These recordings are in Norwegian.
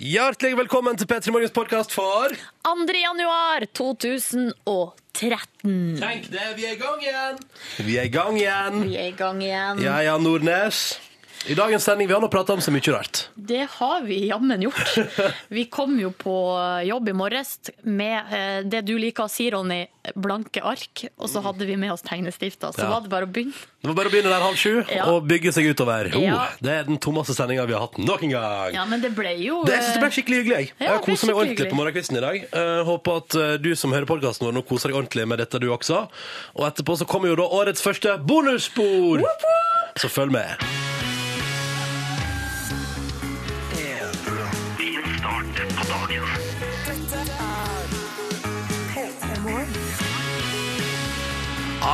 Hjertelig velkommen til P3 Morgens podkast for 2. januar 2013. Tenk det, vi er i gang igjen! Vi er i gang igjen. Vi er i gang igjen. Ja, ja, Nordnes. I dagens sending vi har nå prata om så mye rart. Det har vi jammen gjort. Vi kom jo på jobb i morges med eh, det du liker å si, Ronny, blanke ark. Og så hadde vi med oss tegnestifter. Så Ja. var det bare å begynne. Det var bare å begynne der halv sju Ja. og bygge seg utover. Oh, Ja. Det er den tommeste sendinga vi har hatt noen gang. Ja, men det ble jo Det, jeg synes det ble skikkelig hyggelig. Jeg, jeg har koset meg ordentlig på morgenkvisten i dag. Eh, håper at eh, du som hører podkasten vår, nå koser deg ordentlig med dette, du også. Og etterpå så kommer jo da årets første bonusspor! Så følg med.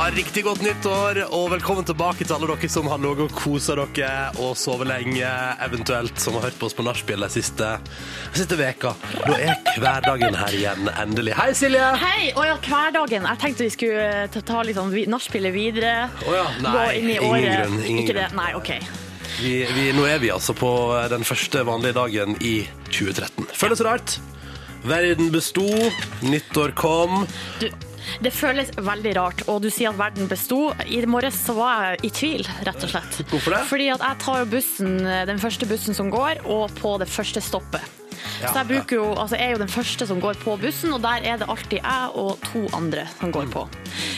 Ja, riktig godt nyttår, og velkommen tilbake til alle dere som har ligget og kosa dere og sovet lenge, eventuelt som har hørt på oss på nachspiel de siste, de siste veka. Da er hverdagen her igjen, endelig. Hei, Silje! Hei! Å ja, hverdagen. Jeg tenkte vi skulle eh, ta, ta sånn nachspielet videre. Å ja, nei, Gå inn i ingen året. grunn, ingen Ikke det? Nei, OK. Vi, vi, nå er vi altså på den første vanlige dagen i 2013. Føles rart. Verden besto, nyttår kom. Du, det føles veldig rart, og du sier at verden besto. I morges så var jeg i tvil, rett og slett. Hvorfor det? Fordi at jeg tar jo bussen, den første bussen som går, og på det første stoppet. Ja, så jeg bruker jo, altså jeg er jo den første som går på bussen, og der er det alltid jeg og to andre som går på.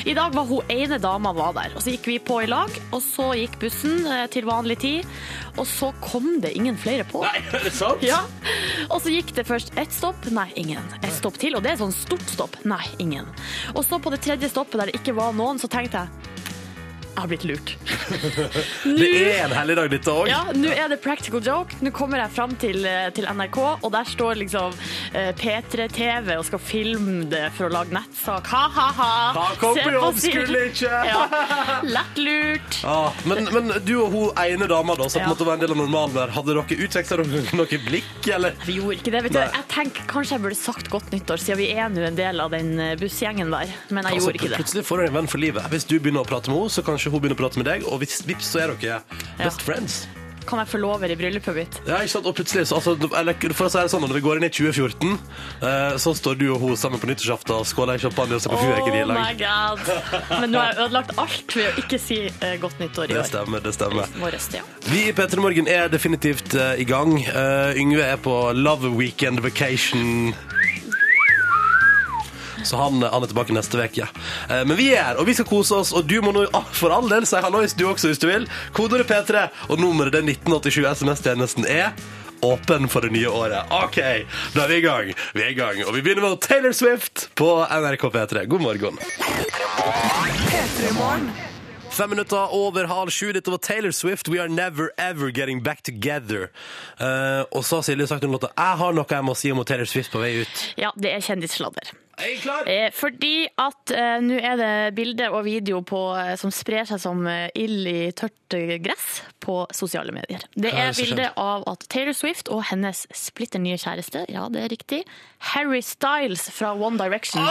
I dag var hun ene dama var der, og så gikk vi på i lag, og så gikk bussen eh, til vanlig tid, og så kom det ingen flere på. Nei, er det sant? Ja. Og så gikk det først ett stopp, nei, ingen. Et stopp til, og det er sånn stort stopp, nei, ingen. Og så på det tredje stoppet der det ikke var noen, så tenkte jeg jeg har blitt lurt. Det er en helligdag, dette òg. Ja, nå er det practical joke. Nå kommer jeg fram til, eh, til NRK, og der står liksom eh, P3-TV og skal filme det for å lage nettsak. Ha-ha-ha! Ha, kom på jobb, skulle ikke! Ja. Lett lurt. Ah, men, men du og hun ene dama da, som Ja. måte var en del av normalen der, hadde dere utveksla noe blikk, eller? Vi gjorde ikke det. vet du. Nei. Jeg tenker Kanskje jeg burde sagt godt nyttår, siden vi er nå en del av den eh, bussgjengen der. Men jeg Altså, gjorde ikke det. Plutselig får du en venn for livet. Hvis du begynner å prate med henne, så kanskje hun begynner å prate med deg, og vips, vips, så er dere best friends. Kan jeg få lover i bryllupet mitt? Ja, ikke sant? Og plutselig, så, altså, eller, for å si det sånn, når vi går inn i 2014, eh, så står du og hun sammen på nyttårsaften og skåler i champagne og ser på fyrverkeri i Oh my god. Men nå har jeg ødelagt alt ved å ikke si eh, godt nyttår i Det år. stemmer, det stemmer. Morges, ja. Vi i P3 Morgen er definitivt eh, i gang. Eh, Yngve er på Love Weekend Vacation. Så han, han er tilbake neste uke. Ja. men vi er her, og vi skal kose oss. Og du må nå ah, for all del si hallois, du også, hvis du vil. Kodeordet P3, og nummeret det er 1987. SMS-tjenesten er åpen for det nye året. OK, da er vi i gang. Vi er i gang, Og vi begynner med Taylor Swift på NRK P3. God morgen. Fem minutter over halv sju. Dette var Taylor Swift. We are never ever getting back together. Uh, og så har Silje sagt under låta Jeg har noe jeg må si om Taylor Swift på vei ut. Ja, det er kjendissladder. Er klar? Eh, fordi at eh, nå er det bilde og video på, eh, som sprer seg som eh, ild i tørt gress på sosiale medier. Det Hva er er det som bilde av at Taylor Swift og hennes splitter nye kjæreste, ja det er riktig, Harry Styles fra One Direction,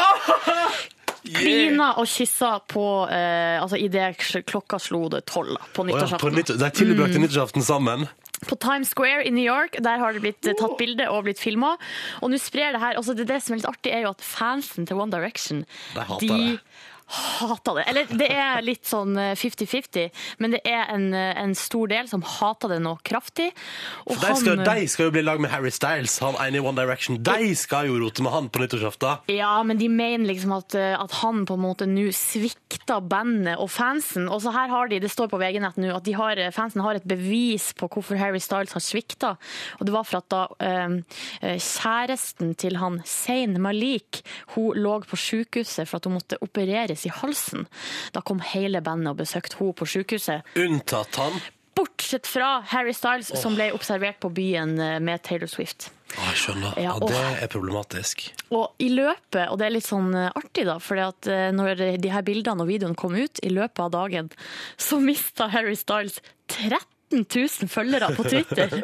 klina og kyssa på eh, altså idet klokka slo det tolv da, på Å ja, på nyttårsaften. nytt, de tilbrakte nyttårsaften sammen. På Times Square i New York, der har det blitt eh, tatt bilde og blitt filma. Og nå sprer det her altså det, det som er litt artig, er jo at fansen til One Direction De hater det. Hater det. Eller det er litt sånn eh, 50-50, men det er en, eh, en stor del som hater det noe kraftig. Og de skal, han- eh, de skal jo bli lag med Harry Styles, han ene i One Direction. De skal jo rote med han på nyttårsaften. Ja, men de mener liksom at, eh, at han på en måte nå svikta bandet og fansen. Og så her har de, det står på VG-nett nå, at de har, fansen har et bevis på hvorfor Harry Styles har svikta. Og det var for at da eh, eh, kjæresten til han Zain Malik, hun lå på sykehuset for at hun måtte opereres i halsen. Da kom hele bandet og besøkte henne på sykehuset. Unntatt han. Bortsett fra Harry Styles, som ble observert på byen eh, med Taylor Swift. Å, jeg skjønner. Ja, og, og- det er problematisk. Og i løpet, og det er litt sånn eh, artig da, for når de her bildene og videoen kom ut i løpet av dagen, så mista Harry Styles 13 000 følgere på Twitter.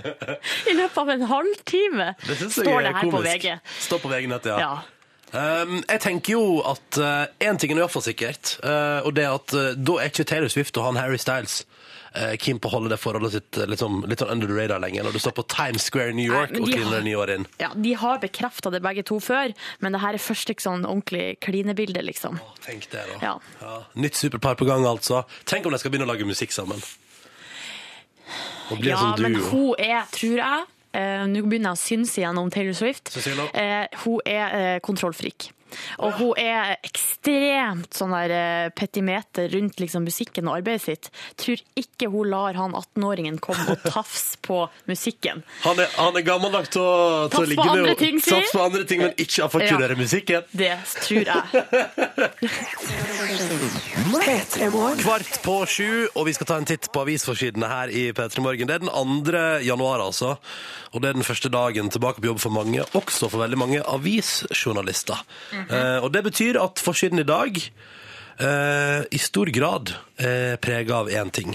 I løpet av en halvtime, står det her på. VG. Står på VG-nett, ja. Ja. Um, jeg tenker jo at én ting er iallfall sikkert, uh, og det er at uh, da er ikke Taylor Swift og han Harry Styles uh, keen på å holde det forholdet sitt eh, litt sånn, under the radar lenger, når du står på Times Square i New York Nei, og kliner ni år inn. Ja, De har bekrefta det begge to før, men det her er først ikke sånn ordentlig klinebilde, liksom. Tenk det, da. Ja. Nytt superpar på gang, altså. Tenk om de skal begynne å lage musikk sammen. Ja, sånn men hun er, tror jeg eh, Nå begynner jeg å synse gjennom Taylor Swift. Cecilia? Eh, hun er eh, kontrollfrik. Og hun er ekstremt sånn der eh, petimeter rundt liksom, musikken og arbeidet sitt. Tror ikke hun lar han 18-åringen komme og tafse på musikken. Han er, han er gammeldags til å, til å ligge med henne. og- ting, si. Tafs på andre ting, men ikke affekturere musikken. Det tror jeg. Kvart på sju, og vi skal ta en titt på avisforsidene her i P3 Morgen. Det er den 2. januar, altså. Og det er den første dagen tilbake på jobb for mange, også for veldig mange avisjournalister. Eh, og det betyr at forsiden i dag eh, i stor grad er prega av én ting.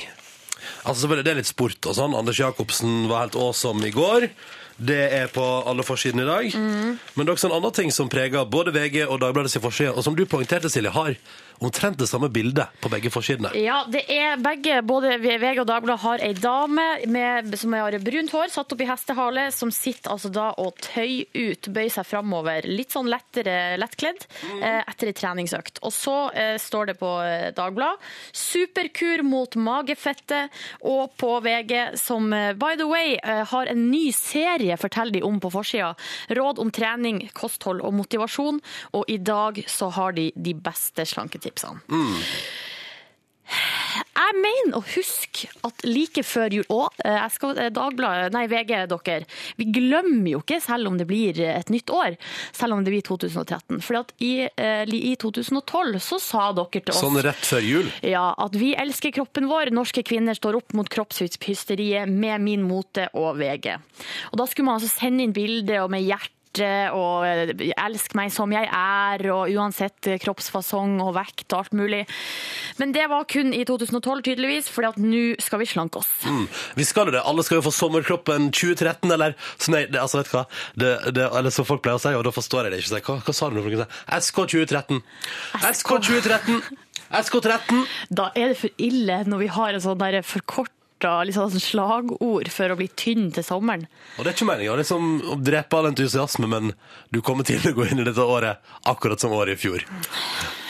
Altså selvfølgelig, Det er litt sport og sånn. Anders Jacobsen var helt awesome i går. Det er på alle forsidene i dag. Men det er også en annen ting som preger både VG og Dagbladets forside, og som du poengterte, Silje, har omtrent det samme bildet på begge forsidene. Ja, det er begge, både VG og Dagbladet har ei dame med, som har brunt hår, satt opp i hestehale, som sitter altså da og tøy ut, bøyer seg framover, litt sånn lettere lettkledd, eh, etter ei treningsøkt. Og så eh, står det på eh, Dagbladet, superkur mot magefettet, og på VG, som eh, by the way har en ny serie, forteller de om på forsida. Råd om trening, kosthold og motivasjon, og i dag så har de de beste slanketipsene. Jeg mener å huske at like før jul Og jeg skal, eh, Dagbladet, nei VG, dere. Vi glemmer jo ikke, selv om det blir et nytt år, selv om det blir 2013. For at i, eh, i 2012 så sa dere til oss Sånn rett før jul. ja, at vi elsker kroppen vår. Norske kvinner står opp mot kroppshysteriet med Min Mote og VG. Og da skulle man altså sende inn bilde med hjerte og eh, 'elsk meg som jeg er', og uansett eh, kroppsfasong og vekt og alt mulig. Men det var kun i 2012, tydeligvis, for nå skal vi slanke oss. Mm. Vi skal jo det. Alle skal jo få sommerkroppen 2013, eller så nei, det, altså, vet du hva? Det, det, eller som folk pleier å si, og da forstår jeg det ikke. Hva, hva sa du nå? for? SK 2013. SK 2013. SK 13. Da er det for ille når vi har en sånn der forkorta liksom, sånn slagord for å bli tynn til sommeren. Og det er ikke meningen liksom, å drepe all entusiasme, men du kommer til å gå inn i dette året akkurat som året i fjor.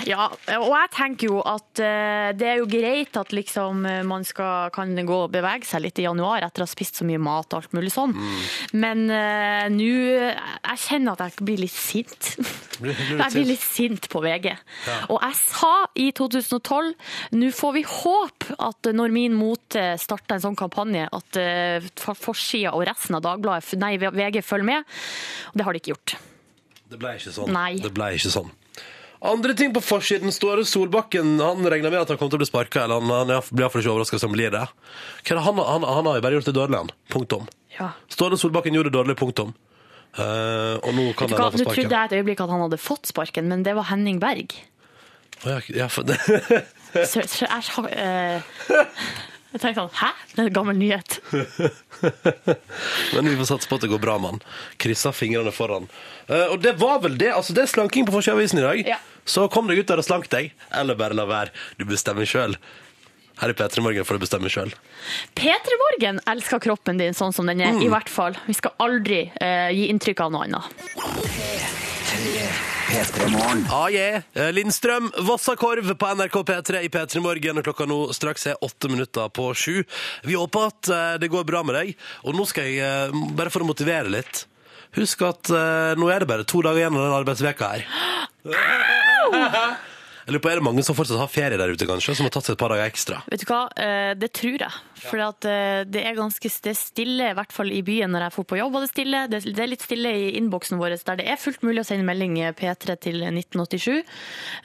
Ja, og jeg tenker jo at eh, det er jo greit at liksom eh, man skal, kan gå og bevege seg litt i januar etter å ha spist så mye mat og alt mulig sånn. Men uh, nå Jeg kjenner at jeg blir litt sint. Blir- blir jeg blir litt sint på VG. Og jeg sa i 2012 nå får vi håpe at når Min Mote starter en sånn kampanje, at uh, forsida og resten av Dagbladet, nei, VG følger med. Og det har de ikke gjort. Det ble ikke sånn. Nei. Det ble ikke sånn. Andre ting på forsiden. Ståre Solbakken han regner med at han kommer til å bli sparka. Eller han, han blir iallfall ikke overraska hvis han blir det. Han, han, han har jo bare gjort det dårlig, han. Punktum. Ja. Ståle Solbakken gjorde det dårlig, punktum. Uh, og nå kan han få sparken. Nå trodde jeg et øyeblikk at han hadde fått sparken, men det var Henning Berg. Oh, ja, ja, for det. Så, så jeg, har eh, jeg tenkte sånn, hæ? Det er en gammel nyhet. Men vi får satse på at det går bra med han. Krysser fingrene foran. Eh, og det var vel det. altså Det er slanking på forsida av avisen i dag. Ja. Så kom deg ut der og slank deg. Eller bare la være. Du bestemmer sjøl. Her i P3 Morgen får du bestemme sjøl. P3 Morgen elsker kroppen din sånn som den er, i hvert fall. Vi skal aldri eh, gi inntrykk av noe annet. Ah, yeah. Eh, Lindstrøm, Vossakorv på NRK P3 i P3 Morgen. Klokka nå straks er åtte minutter på sju. Vi håper at eh, det går bra med deg. Og nå skal jeg, eh, bare for å motivere litt Husk at nå er det bare to dager igjen av den arbeidsveka her. Jeg lurer på, Er det mange som fortsatt har ferie der ute, kanskje? Som har tatt seg et par dager ekstra? Vet du hva, eh, det tror jeg. For at, eh, det er ganske det er stille, i hvert fall i byen når jeg får på jobb. Og Det stille. Det er litt stille i innboksen vår der det er fullt mulig å sende melding eh, P3 til 1987.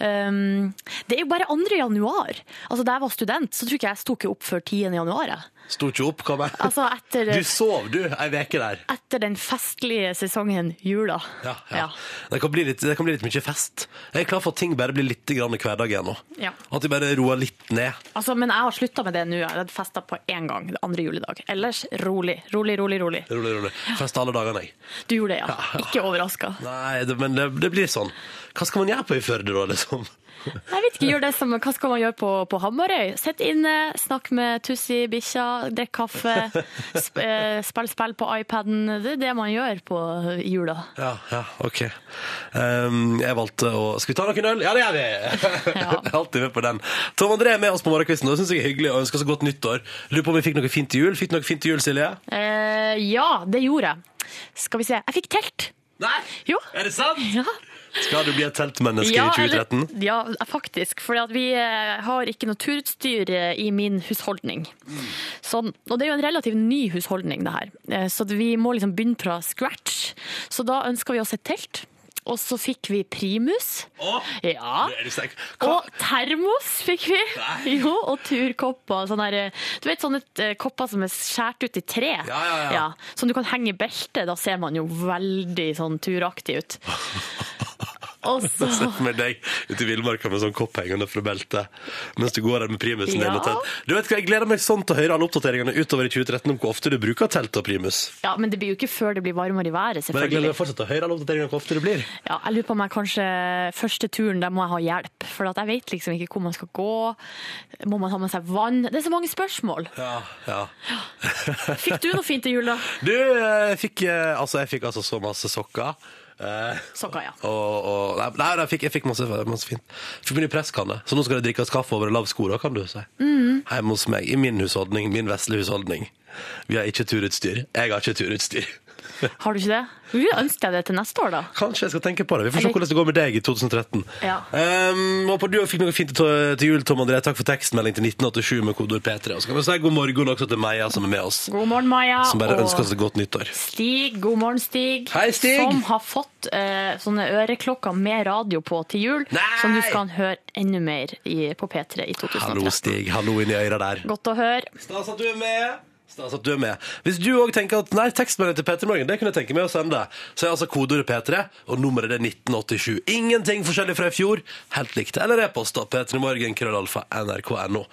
Um, det er jo bare 2. januar. Altså Da jeg var student, så tror ikke jeg sto ikke opp før 10. januar. jeg. Sto ikke opp, hva med? Altså etter, Du sov, du, ei veke der. etter den festlige sesongen jula. Ja, ja. Det, kan bli litt, det kan bli litt mye fest. Jeg er klar for at ting bare blir litt grann hverdag igjen nå. Ja. At de bare roer litt ned. Altså, men jeg har slutta med det nå. Jeg har festa på én gang, andre juledag. Ellers rolig. Rolig, rolig, rolig. Rolig, rolig. Festa alle dagene, jeg. Du gjorde det, ja. Ikke overraska. Nei, det, men det, det blir sånn. Hva skal man gjøre på i Førde, da, liksom? Jeg vet ikke, gjør det som, Hva skal man gjøre på, på Hamarøy? Sitt inne, snakk med Tussi, bikkja, drikk kaffe, sp eh, spill spill på iPaden. Det er det man gjør på jula. Ja, ja, ok. Um, jeg valgte å Skal vi ta noen øl? Ja, det gjør vi! Er alltid med på den. Tom André er med oss på morgenkvisten. Det syns jeg er hyggelig og ønsker så godt nyttår. Lurer på om vi fikk noe fint til jul. Fikk du noe fint til jul, Silje? Uh, ja, det gjorde jeg. Skal vi se. Jeg fikk telt. Nei! Jo. Er det sant? Ja. Skal du bli et teltmenneske Ja, i 2013? eller- ja, faktisk. For vi eh, har ikke noe turutstyr eh, i min husholdning. Så, og det er jo en relativt ny husholdning, det her. Eh, Så vi må liksom begynne fra scratch. Så da ønsker vi oss et telt. Og så fikk vi primus. Å, Ja. Og termos fikk vi. Nei. Jo, og turkopper. Sånne du vet sånne kopper som er skåret ut i tre? Ja, ja, ja. Som du kan henge i beltet. Da ser man jo veldig sånn turaktig ut. Og så Se for meg deg ute i villmarka med sånn kopp hengende fra beltet mens du går der med primusen din. Ja. og. Du vet hva, Jeg gleder meg sånn til å høre alle oppdateringene utover i 2013 om hvor ofte du bruker telt og primus. Ja, men det blir jo ikke før det blir varmere i været, Men jeg gleder meg fortsatt til å høre alle oppdateringene hvor ofte det blir. Ja, jeg lurer på om jeg kanskje første turen, der må jeg ha hjelp. For jeg vet liksom ikke hvor man skal gå. Må man ha med seg vann? Det er så mange spørsmål. Ja, ja. Fikk du noe fint til jul, da? Du, jeg fikk, eh, altså, jeg fikk altså så masse sokker. Eh, Sokker, ja. og, og, nei, nei, jeg fikk, jeg fikk masse, masse fint. Fikk min presskanne, så nå skal det drikkes kaffe over en lav sko, da, kan du si. Mm. Hjemme hos meg, i min husholdning, min vesle husholdning. Vi har ikke turutstyr. Jeg har ikke turutstyr. Har du ikke det? Vi ønsker deg det til neste år, da? Kanskje jeg skal tenke på det. Vi får se hvordan det går med deg i 2013. Ja. Um, du fikk noe fint til, jul, Tom André. Takk for tekstmelding til 1987 med kodord P3. Og så kan vi si god morgen også til Meia, som er med oss. God morgen, Maja. Som bare og ønsker oss et godt nyttår. Stig, god morgen, Stig. Hei, Stig. Som har fått uh, sånne øreklokker med radio på til jul, Nei. som du skal høre enda mer i, på P3 i 2013. Hallo, Stig. Hallo inni øra der. Godt å høre. Stas at du er med. Stas at du er med. Hvis du òg tenker at nei, tekstmelding til P3 Morgen, det kunne jeg tenke meg å sende, så er altså kodeordet P3, og nummeret er 1987. Ingenting forskjellig fra i fjor. Helt likt. Eller e-post, da. P3morgen, krøllalfa, nrk.no.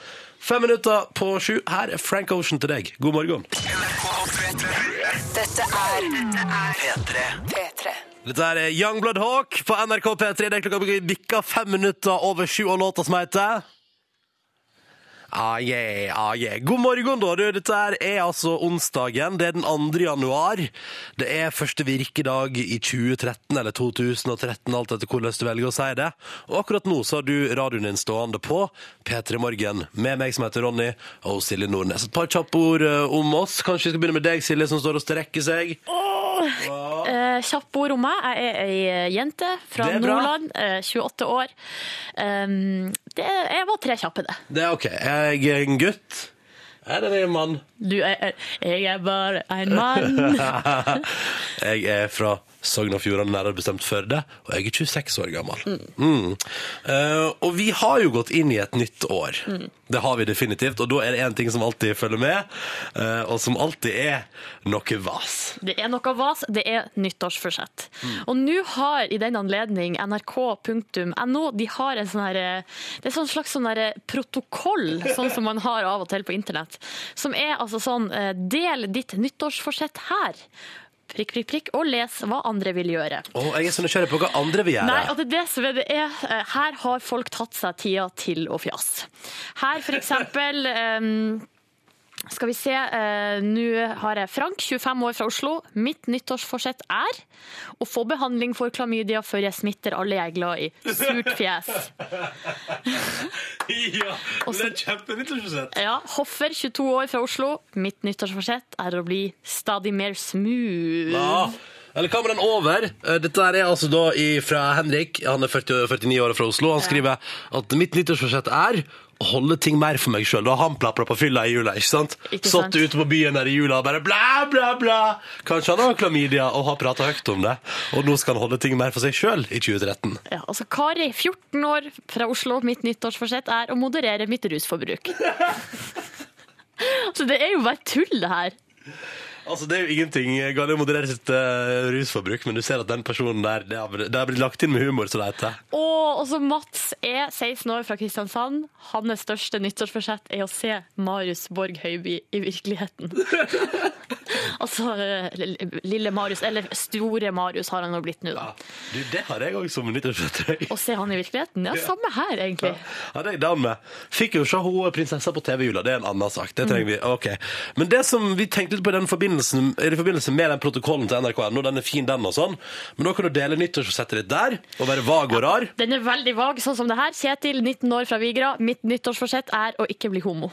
Fem minutter på sju. Her er Frank Ocean til deg. God morgen. Dette er P3. P3. Dette er Youngblood Hawk på NRK P3. Det er klokka bikka fem minutter over sju, og låta som heter Ah, yeah, ah, yeah. God morgen, da. Du, dette er altså onsdagen. Det er den 2. januar. Det er første virkedag i 2013, eller 2013, alt etter hvordan du velger å si det. Og akkurat nå så har du radioen din stående på P3 Morgen med meg som heter Ronny, og Silje Nordnes. Et par kjappe ord eh, om oss. Kanskje vi skal begynne med deg, Silje, som står og strekker seg. Eh, Kjappe ord om meg. Jeg er ei jente fra. Nordland, eh, 28 år. Um, det, jeg var tre kjappe, det. Det er OK. Jeg er en gutt. Eller er det en mann? Du er, jeg er bare en mann. jeg er fra Sogn og Fjordane, nærmere bestemt Førde, og jeg er 26 år gammel. Mm. Uh, og vi har jo gått inn i et nytt år. Det har vi definitivt, og da er det én ting som alltid følger med, uh, og som alltid er noe vas. Det er noe vas, det er nyttårsforsett. Og nå har i den anledning nrk.no de har en sånn her, det er sånn slags sånn her protokoll, sånn som man har av og til på internett, som er altså sånn eh, del ditt nyttårsforsett her. Prikk, prikk, prikk, og les hva andre vil gjøre. Oh, jeg er så nysgjerrig på hva andre vil gjøre. Nei, at det er det som er det er. eh, Her har folk tatt seg tida til å fjasse. Her for eksempel eh, skal vi se, eh, nå har jeg Frank, 25 år fra Oslo. Mitt nyttårsforsett er å få behandling for klamydia før jeg smitter alle jeg er glad i. Surt fjes. ja, det er kjempenyttårsforsett. Ja, Hoffer, 22 år fra Oslo. Mitt nyttårsforsett er å bli stadig mer smooth. Ja. Eller hva med den over? Eh, Dette her er altså da fra Henrik. Han er 40, 49 år fra Oslo. Han skriver at mitt nyttårsforsett er holde ting mer for meg sjøl. Han plapra på fylla i jula. ikke sant? Ikke sant. Satt ute på byen her i jula og bare bla, bla, bla. Kanskje han har klamydia og har prata høyt om det. Og nå skal han holde ting mer for seg sjøl i 2013. Ja, altså Kari, 14 år fra Oslo. Mitt nyttårsforsett er å moderere mitt rusforbruk. altså, det er jo bare tull, det her. Altså, Det er jo ingenting å moderere sitt eh, rusforbruk, men du ser at den personen der, det har, det har blitt lagt inn med humor, så det heter. Og også Mats er 16 år fra Kristiansand. Hans største nyttårsforsett er å se Marius Borg Høiby i virkeligheten. Altså eh, lille Marius, eller store Marius har han nå blitt nå, da. Du, det har jeg òg som nyttårsforsett. Å se han i virkeligheten? Ja, samme her, egentlig. Ja, det er jeg down med. Fikk jo se hun prinsessa på TV-jula, det er en annen sak. Det trenger vi. Ok. Men det som vi tenkte på i den i forbindelse med den protokollen til NRK NO, den er fin, den og sånn, men da kan du dele nyttårsforsettet ditt der, og være vag og rar. Den er veldig vag, sånn som det her. Kjetil, 19 år fra Vigra. Mitt nyttårsforsett er å ikke bli homo.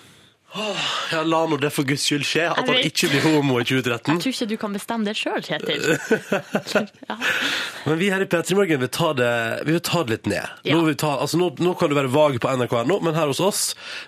Ja, la nå det for guds skyld skje, at han ikke blir homo i 2013. Jeg tror ikke du kan bestemme det sjøl, Kjetil. Ja. Men vi her i P3 Morgen vil ta det, vi vil ta det litt ned. Ja. Nå, ta, altså nå, nå kan du være vag på nrk.no, men her hos oss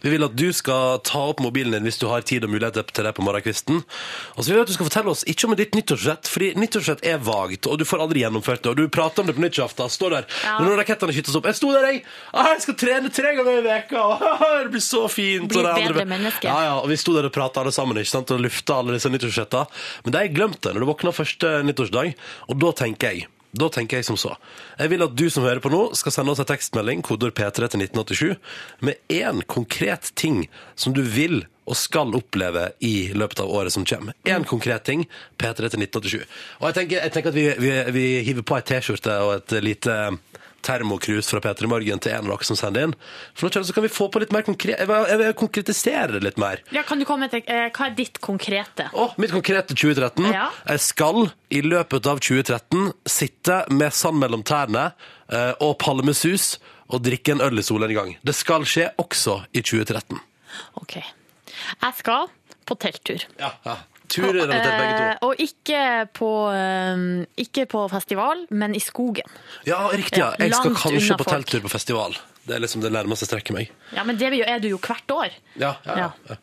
vi vil at du skal ta opp mobilen din hvis du har tid og mulighet til det på morgenkvisten. Og så vil vi at du skal fortelle oss ikke om ditt nyttårsrett, fordi nyttårsrett er vagt, og du får aldri gjennomført det. Og du prater om det på nyttårsaften, står der. Ja. Men når rakettene skytes opp Jeg sto der, jeg! Ah, jeg skal trene tre ganger i veka! Det blir så fint! Blir og det andre- menneske. Ja, ja, og vi sto der og prata alle sammen ikke sant? og lufta alle disse nyttårsforsettene. Men det har jeg glemt når du våkner første nyttårsdag, og da tenker jeg da tenker jeg som så. Jeg vil at du som hører på nå, skal sende oss en tekstmelding, kodord P3 til 1987, med én konkret ting som du vil og skal oppleve i løpet av året som kommer. Én konkret ting, P3 til 1987. Og jeg tenker, jeg tenker at vi, vi, vi hiver på ei T-skjorte og et lite termokrus fra P3 Morgen til en av dere som sender inn. For nå så kan vi få på litt mer konkret... Jeg vil, jeg vil konkretisere det litt mer. Ja, kan du komme til, eh, Hva er ditt konkrete? Å, mitt konkrete 2013. Ja. Jeg skal i løpet av 2013 sitte med sand mellom tærne eh, og palmesus og drikke en øl i gang. Det skal skje også i 2013. Ok. Jeg skal på telttur. Ja, ja. Turrelatert begge Eh, to. og ikke på, eh, ikke på festival, men i skogen. Ja, riktig. ja. Jeg skal langt kanskje på telttur på festival. Det er liksom det nærmeste strekker meg. Ja, Men det er du jo hvert år. Ja, ja, ja.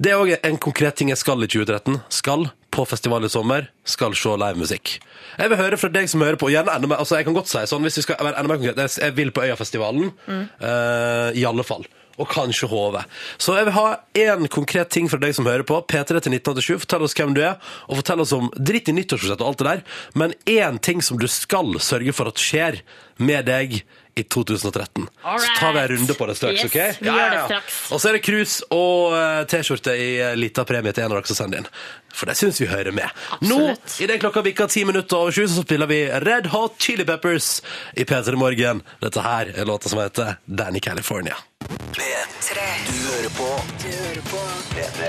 Det er òg en konkret ting jeg skal i 2013. Skal på festival i sommer. Skal se livemusikk. Jeg vil høre fra deg som hører på. Gjerne enda mer, altså jeg kan godt si sånn, hvis vi skal være enda mer konkret, jeg- vil på Øyafestivalen. eh, I alle fall. Og kanskje hodet. Så jeg vil ha én konkret ting fra deg som hører på. P3 til 1987. Fortell oss hvem du er, og fortell oss om dritt i nyttårsforsett og alt det der. Men én ting som du skal sørge for at skjer med deg i 2013. Så tar vi en runde på det straks, Yes, OK? vi gjør det straks. Og så er det krus og eh, T-skjorte i eh, lita premie til en av dere som sender inn. For det syns vi hører med. Absolutt. Nå, idet klokka bikker ti minutter over sju, så spiller vi Red Hot Chili Peppers i P3 Morgen. Dette her er låta som heter Danny California. P3. Du hører på. Du hører på. P3.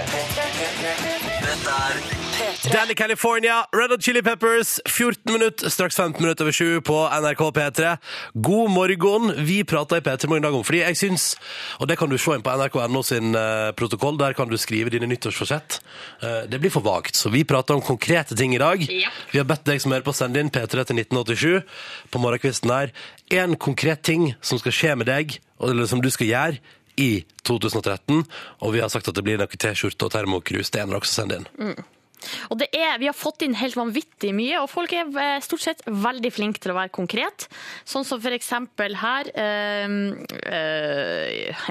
Dette er Danny California, Red Hot Chili Peppers, 14 minutter, straks 15 minutter over 7 på NRK P3. God morgen. Vi prater i P3 Morgen i dag om, fordi jeg syns, og det kan du se inn på NRK.no sin eh, protokoll, der kan du skrive dine nyttårsforsett. Eh, det blir for vagt, så vi prater om konkrete ting i dag. Ja. Vi har bedt deg som hører på, sende inn P3 til 1987 på morgenkvisten her. En konkret ting som skal skje med deg, eller som du skal gjøre i 2013, og vi har sagt at det blir noe T-skjorte og termokrus. Det er en dere som sender inn. Og det er, Vi har fått inn helt vanvittig mye, og folk er eh, stort sett veldig flinke til å være konkret. Sånn som eksempel her eh, eh,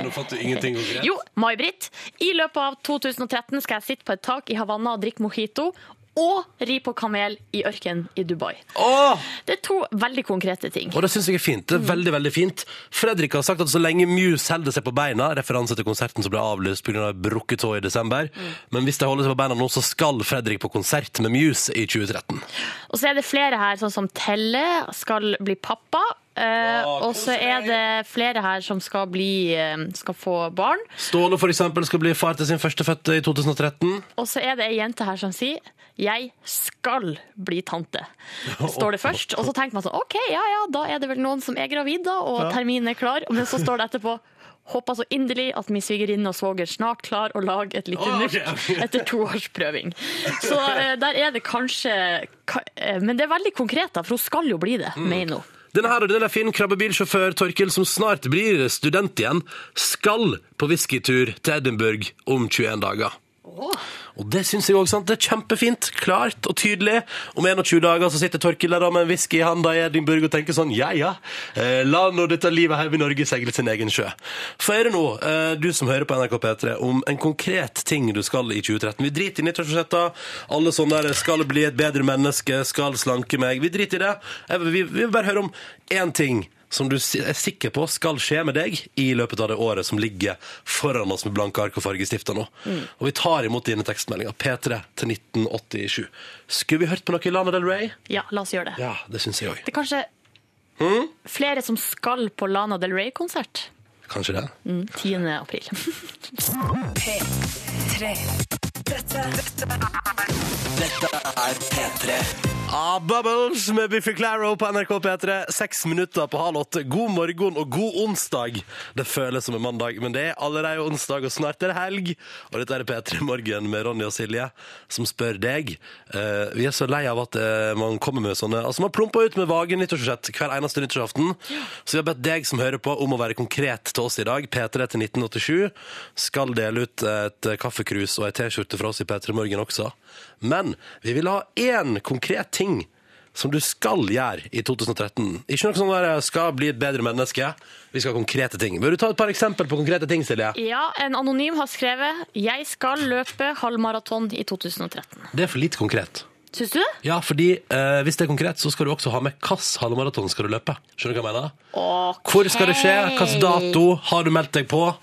Nå fant du ingenting konkret. Jo, May-Britt. I løpet av 2013 skal jeg sitte på et tak i Havanna og drikke mojito. Og ri på kamel i ørkenen i Dubai. Åh! Det er to veldig konkrete ting. Og det syns jeg er fint. Det er veldig, veldig fint. Fredrik har sagt at så lenge Muse holder seg på beina, referanse til konserten som ble avlyst pga. brukket tå i desember, men hvis de holder seg på beina nå, så skal Fredrik på konsert med Muse i 2013. Og så er det flere her, sånn som Telle skal bli pappa. Uh, og så er det flere her som skal, bli, eh, skal få barn. Ståle for eksempel skal bli far til sin førstefødte i 2013. Og så er det ei jente her som sier 'jeg skal bli tante', står det først. Og så tenker man sånn OK, ja ja, da er det vel noen som er gravid, da, og terminen er klar. Men så står det etterpå Håper så inderlig at min svigerinne og svoger snart klarer å lage et lite nurt etter to års prøving. Så eh, der er det kanskje ka- eh, Men det er veldig konkret, da, for hun skal jo bli det, Mm. mener hun. Denne her og den er fin krabbebilsjåfør Torkil, som snart blir student igjen, skal på whiskytur til Edinburgh om 21 dager. Og det syns jeg også, sant? Det er kjempefint, klart og tydelig. Om 21 dager så sitter Torkil der med en whisky i handa i Edinburgh og tenker sånn, ja ja, eh, la nå dette livet her i Norge seile sin egen sjø. Få høre nå, eh, du som hører på NRK P3, om en konkret ting du skal i 2013. Vi driter i nyttårsforsetter, alle sånne der skal bli et bedre menneske, skal slanke meg. Vi driter i det. Vi vil bare høre om én ting som du er sikker på skal skje med deg i løpet av det året som ligger foran oss med blanke ark og fargestifter nå. Og vi tar imot dine tekstmeldinger. P3 til 1987. Skulle vi hørt på noe i Lana Del Rey? Ja, la oss gjøre det. Ja, det syns jeg òg. Det er kanskje flere som skal på Lana Del Rey-konsert. Kanskje det. Mm, 10. april. P3. Dette, dette er P3. Ah, Bubbles med Biffy Claro på NRK P3. Seks minutter på halv åtte. God morgen og god onsdag. Det føles som en mandag, men det er allerede onsdag, og snart er det helg. Og dette er P3 Morgen med Ronny og Silje, som spør deg. Eh, vi er så lei av at eh, man kommer med sånne Altså, man plumper ut med vage nyttårsforsett hver eneste nyttårsaften. Så vi har bedt deg som hører på, om å være konkret til oss i dag. P3 til 1987. Skal dele ut et kaffekrus og ei T-skjorte fra oss i P3 Morgen også. Men vi vil ha én konkret ting som du skal gjøre i 2013. Ikke noe sånn der 'skal bli et bedre menneske'. Vi skal ha konkrete ting. Vil du ta et par eksempel på konkrete ting, Silje? Ja, en anonym har skrevet 'Jeg skal løpe halvmaraton i 2013'. Det er for lite konkret. Syns du det? Ja, fordi eh, hvis det er konkret, så skal du også ha med hvilken halvmaraton skal du løpe. Skjønner du hva jeg mener? Okay. Hvor skal det skje? Hvilken dato har du meldt deg på?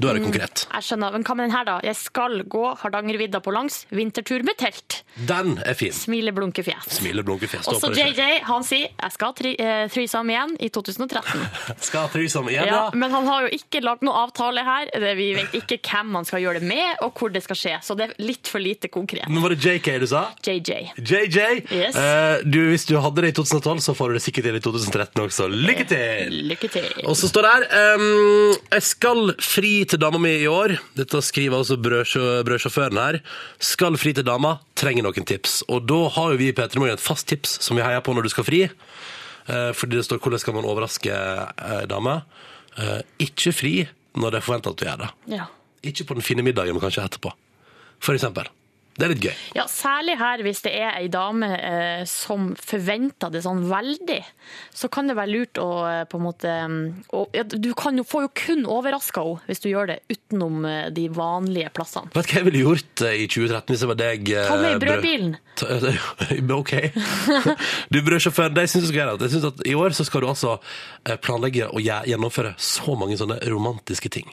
Da er det konkret. Jeg skjønner, men hva med den her da? Jeg skal gå Hardangervidda på langs, vintertur med telt. Den er fin. Smile, blunke, fjes. Smile, blunke, fjes. Stå Også. JJ, han sier jeg skal tri- eh, threesome igjen i 2013. Skal threesome igjen, Ja, Da. men han har jo ikke lagd noe avtale her. Vi vet ikke hvem man skal gjøre det med, og hvor det skal skje. Så det er litt for lite konkret. Men var det JK du sa? JJ. JJ, Yes. Uh, du, hvis du hadde det i 2012, så får du det sikkert til i 2013 også. Lykke til! Lykke til. Og så står det her um, Jeg skal fri til dama mi i år. Dette skriver altså brødsjåføren her. Skal fri til dama, trenger noen tips. Og da har jo vi i P3 Morgen et fast tips som vi heier på når du skal fri. Eh, fordi det står 'Hvordan skal man overraske ei dame'? Eh, ikke fri når det er forventa at du gjør det. Ja. Ikke på den fine middagen, men kanskje etterpå. For eksempel. Det er litt gøy. Ja, Særlig her hvis det er ei dame eh, som forventer det sånn veldig, så kan det være lurt å eh, på en måte mm, å, ja, Du kan jo, får jo kun overraska henne hvis du gjør det utenom eh, de vanlige plassene. Vet du hva jeg ville gjort eh, i 2013 hvis jeg var deg? eh, Ta med brødbilen. OK. Du, brødsjåfør, det syns jeg skal gjøre. Jeg synes at I år så skal du altså planlegge og gjennomføre så mange sånne romantiske ting.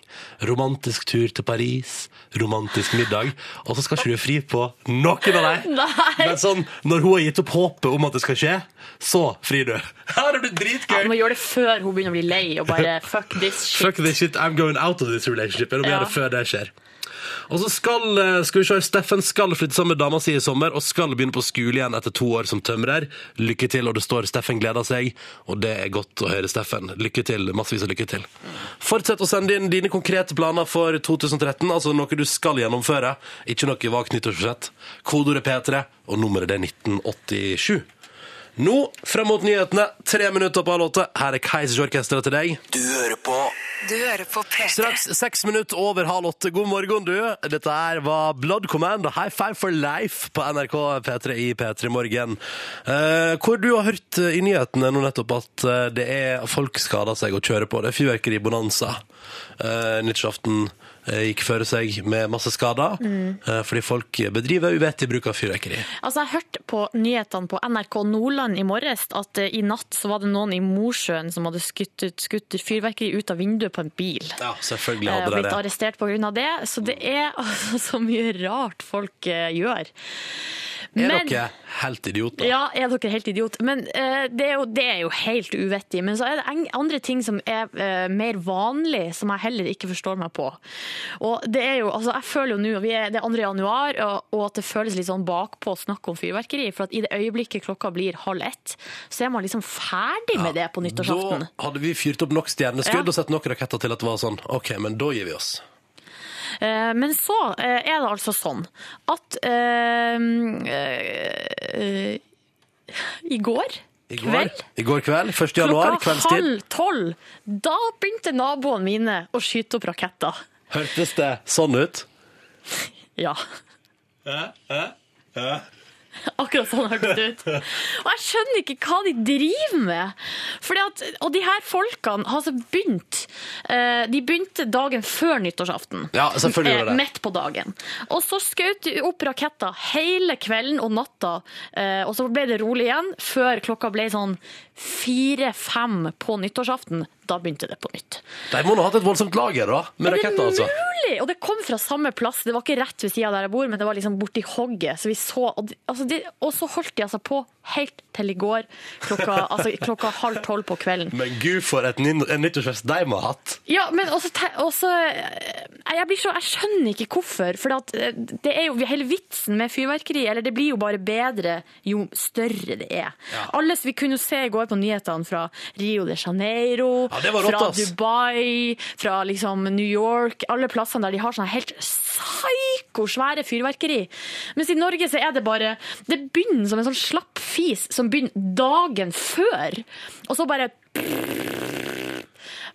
Romantisk tur til Paris, romantisk middag, og så skal ikke du fri på noen av dem. Men sånn, når hun har gitt opp håpet om at det skal skje, så frir du. Her er det Ja, du må gjøre det før hun begynner å bli lei og bare fuck this shit. Fuck this shit, I'm going out of this relationship. Jeg må Ja. gjøre det før det skjer. Og så skal, eh, skal vi se, Steffen skal flytte sammen med dama si i sommer og skal begynne på skole igjen etter to år som tømrer. Lykke til, og det står Steffen gleder seg, og det er godt å høre, Steffen. Lykke til, massevis av lykke til. Fortsett å sende inn dine konkrete planer for 2013, altså noe du skal gjennomføre, ikke noe vagt nyttårsforsett. Kodeordet P3, og nummeret er 1987. Nå, frem mot nyhetene, tre minutter på halv åtte. Her er Keisers Orkester til deg. Du hører på Du hører på P3. Straks seks minutter over halv åtte. God morgen, du. Dette her var Blood Command og High Five for Life på NRK P3 i P3 Morgen. Eh, hvor du har hørt eh, i nyhetene nå nettopp at eh, det er folk skader seg og kjører på. Det er fyrverkeribonanza. Uh, Nyttårsaften eh, gikk føre seg med masse skader Mm. fordi folk bedriver uvettig bruk av fyrverkeri. Altså, Jeg hørte på nyhetene på NRK Nordland i morges at eh, i natt så var det noen i Mosjøen som hadde skutt, ut- skutt fyrverkeri ut av vinduet på en bil. Ja, selvfølgelig Eh, og hadde blitt det. arrestert pga. det. Så det er altså så mye rart folk eh, gjør. Er dere helt idioter? Ja, er dere helt idioter. Men uh, det, er jo, det er jo helt uvettig. Men så er det andre ting som er uh, mer vanlig, som jeg heller ikke forstår meg på. Og det er jo, altså jeg føler jo nå, vi det er 2. januar, og, og at det føles litt sånn bakpå å snakke om fyrverkeri. For at i det øyeblikket klokka blir halv ett, så er man liksom ferdig med det på nyttårsaften. Da hadde vi fyrt opp nok stjerneskudd Ja. og sett nok raketter til at det var sånn OK, men da gir vi oss. Eh, Men så eh, er det altså sånn at eh, eh, i går, I går, kveld I går kveld, 1. januar, Klokka kveldstid. halv tolv, da begynte naboene mine å skyte opp raketter. Hørtes det sånn ut? Ja. Akkurat sånn hørtes det ut. Og jeg skjønner ikke hva de driver med. Fordi at, og de her folkene har altså begynt eh, De begynte dagen før nyttårsaften. Ja, selvfølgelig gjorde Eh, det. Midt på dagen. Og så skjøt de opp raketter hele kvelden og natta. eh, Og så ble det rolig igjen før klokka ble sånn fire-fem på nyttårsaften. Da begynte det på nytt. De må nå ha hatt et voldsomt lager, da, med Er det raketter, altså. mulig? Og det kom fra samme plass. Det var ikke rett ved sida der jeg bor, men det var liksom borti hogget. Så vi så, og, de, altså de, og så holdt de altså på helt til i går klokka, altså klokka halv tolv på kvelden. Men gud, for et nyttårsfest de må ha hatt. Ja, men også, også eh, jeg, blir så, jeg skjønner ikke hvorfor. For eh, det er jo hele vitsen med fyrverkeri, eller det blir jo bare bedre jo større det er. Alle, vi kunne jo se i går på nyhetene fra Rio de Janeiro, Ja, det var rått, fra ass. Dubai, fra liksom New York, alle plassene der de har sånne helt psyko svære fyrverkeri. Mens i Norge så er det bare Det begynner som en sånn slapp fis som begynner dagen før, og så bare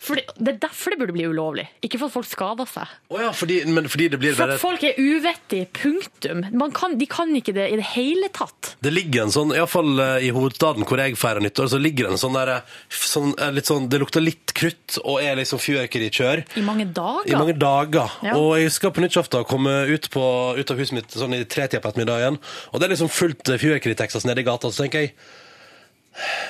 fordi, det er derfor det burde bli ulovlig. Ikke for at folk skader seg. Oh ja, fordi, men fordi det blir For at folk er uvettige. Punktum. Man kan, de kan ikke det i det hele tatt. Det ligger en sånn, iallfall i hovedstaden hvor jeg feirer nyttår, så ligger det en sånn der sånn, eh, sånn, Det lukter litt krutt og er liksom fyrverkerikjør. I mange dager. I mange dager. Ja. Og jeg husker på nyttårsaften komme ut, på, ut av huset mitt sånn i tretida på ettermiddagen, og det er liksom fullt eh, fyrverkeri i Texas nede i gata, så tenker jeg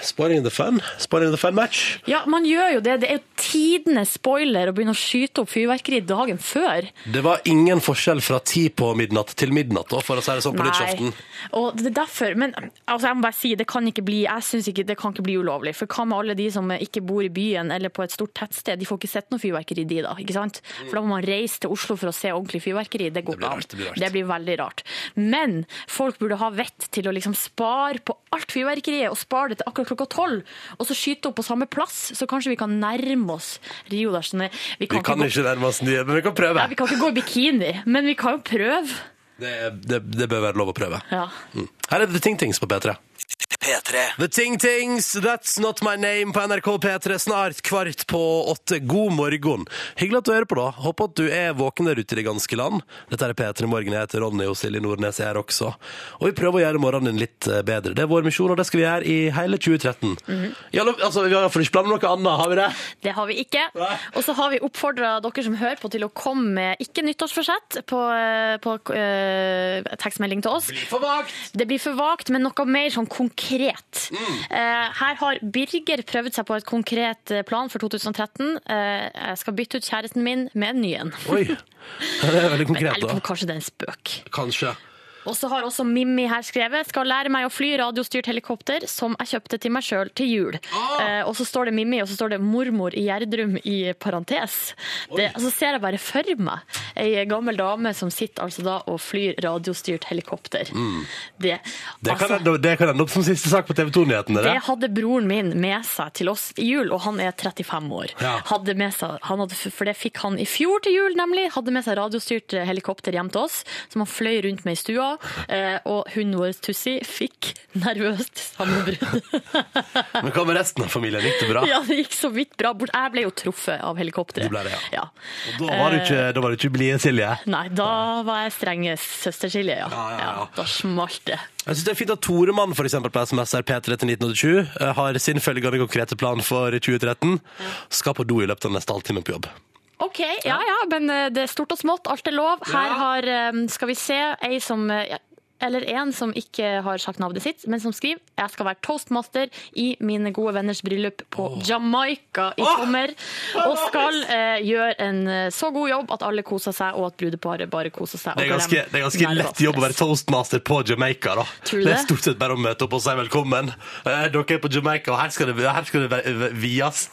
Spoiling the fun? Spoiling the fun match? Ja, man gjør jo det. Det er jo tidenes spoiler å begynne å skyte opp fyrverkeri dagen før. Det var ingen forskjell fra ti på midnatt til midnatt, da, for å si det sånn på nyttårsaften. Og det er derfor, men altså, jeg må bare si, det kan ikke bli, jeg synes ikke det kan ikke bli ulovlig. For hva med alle de som ikke bor i byen eller på et stort tettsted? De får ikke sett noe fyrverkeri de da, ikke sant? For da må man reise til Oslo for å se ordentlig fyrverkeri. Det går ikke an. det. Det blir veldig rart. Men folk burde ha vett til å liksom spare på alt fyrverkeriet og spare det til akkurat klokka tolv, og så skyte opp på samme plass, så kanskje vi kan nærme oss Rio der. Sånn, vi Vi kan gå- ikke nærme oss nye, men vi kan prøve. ja, vi kan ikke gå i bikini, men vi kan jo prøve. Det, det, det bør være lov å prøve. Ja. Mm. Her er det Ting Tings på P3. P3. The Ting Tings, That's Not My Name på NRK P3 snart kvart på åtte. God morgen. Hyggelig at du hører på, da. Håper at du er våken der ute i det ganske land. Dette er P3 Morgen. Jeg heter Ronny, og Silje Nordnes er her også. Og vi prøver å gjøre morgenen din litt eh, bedre. Det er vår misjon, og det skal vi gjøre i hele 2013. ja, altså, vi har iallfall ikke planer om noe annet, har vi det? Det har vi ikke. Og så har vi oppfordra dere som hører på, til å komme med ikke nyttårsforsett på, eh, på uh, tekstmelding til oss. For vagt! Det blir for vagt, men noe mer sånn konkret. Mm. Eh, her har Birger prøvd seg på et konkret eh, plan for 2013. Eh, jeg skal bytte ut kjæresten min med en ny en. Oi. Det er veldig Jeg konkret, lurer på da. kanskje det er en spøk. Kanskje. Og så har også Mimmi her skrevet skal lære meg å fly radiostyrt helikopter som jeg kjøpte til meg sjøl til jul. Eh, og så står det Mimmi, og så står det mormor i Gjerdrum i parentes. Det, så ser jeg bare for meg ei gammel dame som sitter altså da og flyr radiostyrt helikopter. Det, Mm. Det kan, altså, ende- det opp som siste sak på TV 2-nyhetene. det det. hadde broren min med seg til oss i jul, og han er 35 år. Ja. Hadde med seg, han hadde, for det fikk han i fjor til jul, nemlig. Hadde med seg radiostyrt helikopter hjem til oss, som han fløy rundt med i stua. Eh, og hunden vår Tussi fikk nervøst sammenbrudd. Men hva med resten av familien? Gikk det bra? ja, det gikk så vidt bra. Bort- Jeg ble jo truffet av helikopteret. Ja. ja. Og da var du ikke, da var du ikke blide, Silje. Nei, da var jeg strenge søster-Silje, ja. Ja, ja, ja. Da smalt det. Jeg synes det er fint at Toremann for eksempel, på SMS er P3 til 1987 eh, har sin følgende konkrete plan for 2013. Skal på do i løpet av neste halvtime på jobb. OK, ja ja, men eh, det er stort og smått, alt er lov. Her Ja. har, eh, skal vi se, ei som eller en som ikke har sagt navnet sitt, men som skriver jeg skal være toastmaster i mine gode venners bryllup på Jamaica i sommer. Og skal eh, gjøre en eh, så god jobb at alle koser seg, og at brudeparet bare koser seg. og Det er ganske, det er ganske lett jobb å være toastmaster på Jamaica. da. Det er stort sett bare å møte opp og si velkommen. Eh, Dere er på Jamaica, og her skal det, her skal det være- vies.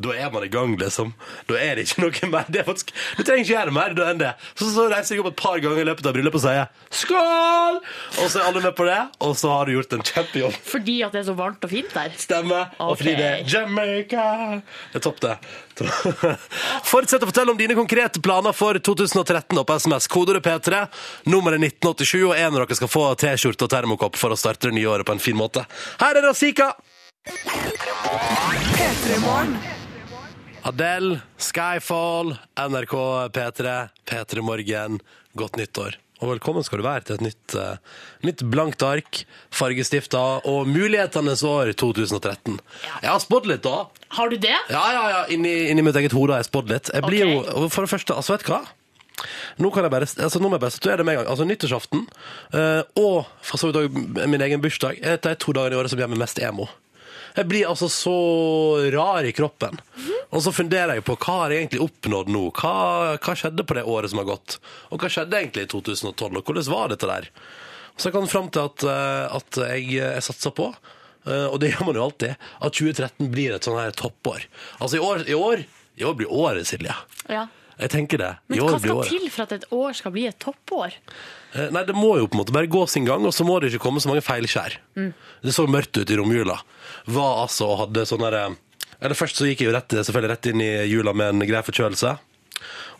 Da er man i gang, liksom. Da er det ikke noe mer. Det er faktisk, du trenger ikke gjøre mer enn det. Så, så reiser jeg opp et par ganger i løpet av bryllupet og sier skål! Og så er alle med på det, og så har du gjort en kjempejobb. Fordi at det er så varmt og fint der. Stemme. Og fordi det er Jamaica. Det er topp, det. Fortsett å fortelle om dine konkrete planer for 2013 opp på SMS. Kodeordet P3, nummeret 1987, og en av dere skal få T-skjorte og termokopp for å starte det nye året på en fin måte. Her er Razika! Adele, Skyfall, NRK P3, P3 Morgen. Godt nyttår. og velkommen skal du være til et nytt, uh, nytt blankt ark, fargestifta og mulighetenes år 2013. Jeg har spådd litt, da. Har du det? Ja, ja, ja. Inni, inni mitt eget hode har jeg spådd litt. Jeg blir Ok. jo, for det første, altså vet du hva? Nå kan jeg bare, altså nå må jeg bare statuere med en gang. Altså nyttårsaften, eh, og for så vidt også min egen bursdag, er de to dagene i året som gjør meg mest emo. Jeg blir altså så rar i kroppen. Og så funderer jeg på hva har jeg egentlig oppnådd nå? Hva, hva skjedde på det året som har gått? Og hva skjedde egentlig i 2012? Og hvordan var dette der? Så jeg kom fram til at, eh, at jeg, jeg satser på, eh, og det gjør man jo alltid, at 2013 blir et sånn her toppår. Altså i år, i år, i år blir året, Silje. Ja. Jeg tenker det. I Men år hva blir skal året. til for at et år skal bli et toppår? Eh, Nei, det må jo på en måte bare gå sin gang, og så må det ikke komme så mange feilskjær. Det så mørkt ut i romjula. Var altså og hadde sånn derre Eller først så gikk jeg jo rett, selvfølgelig rett inn i jula med en grei forkjølelse.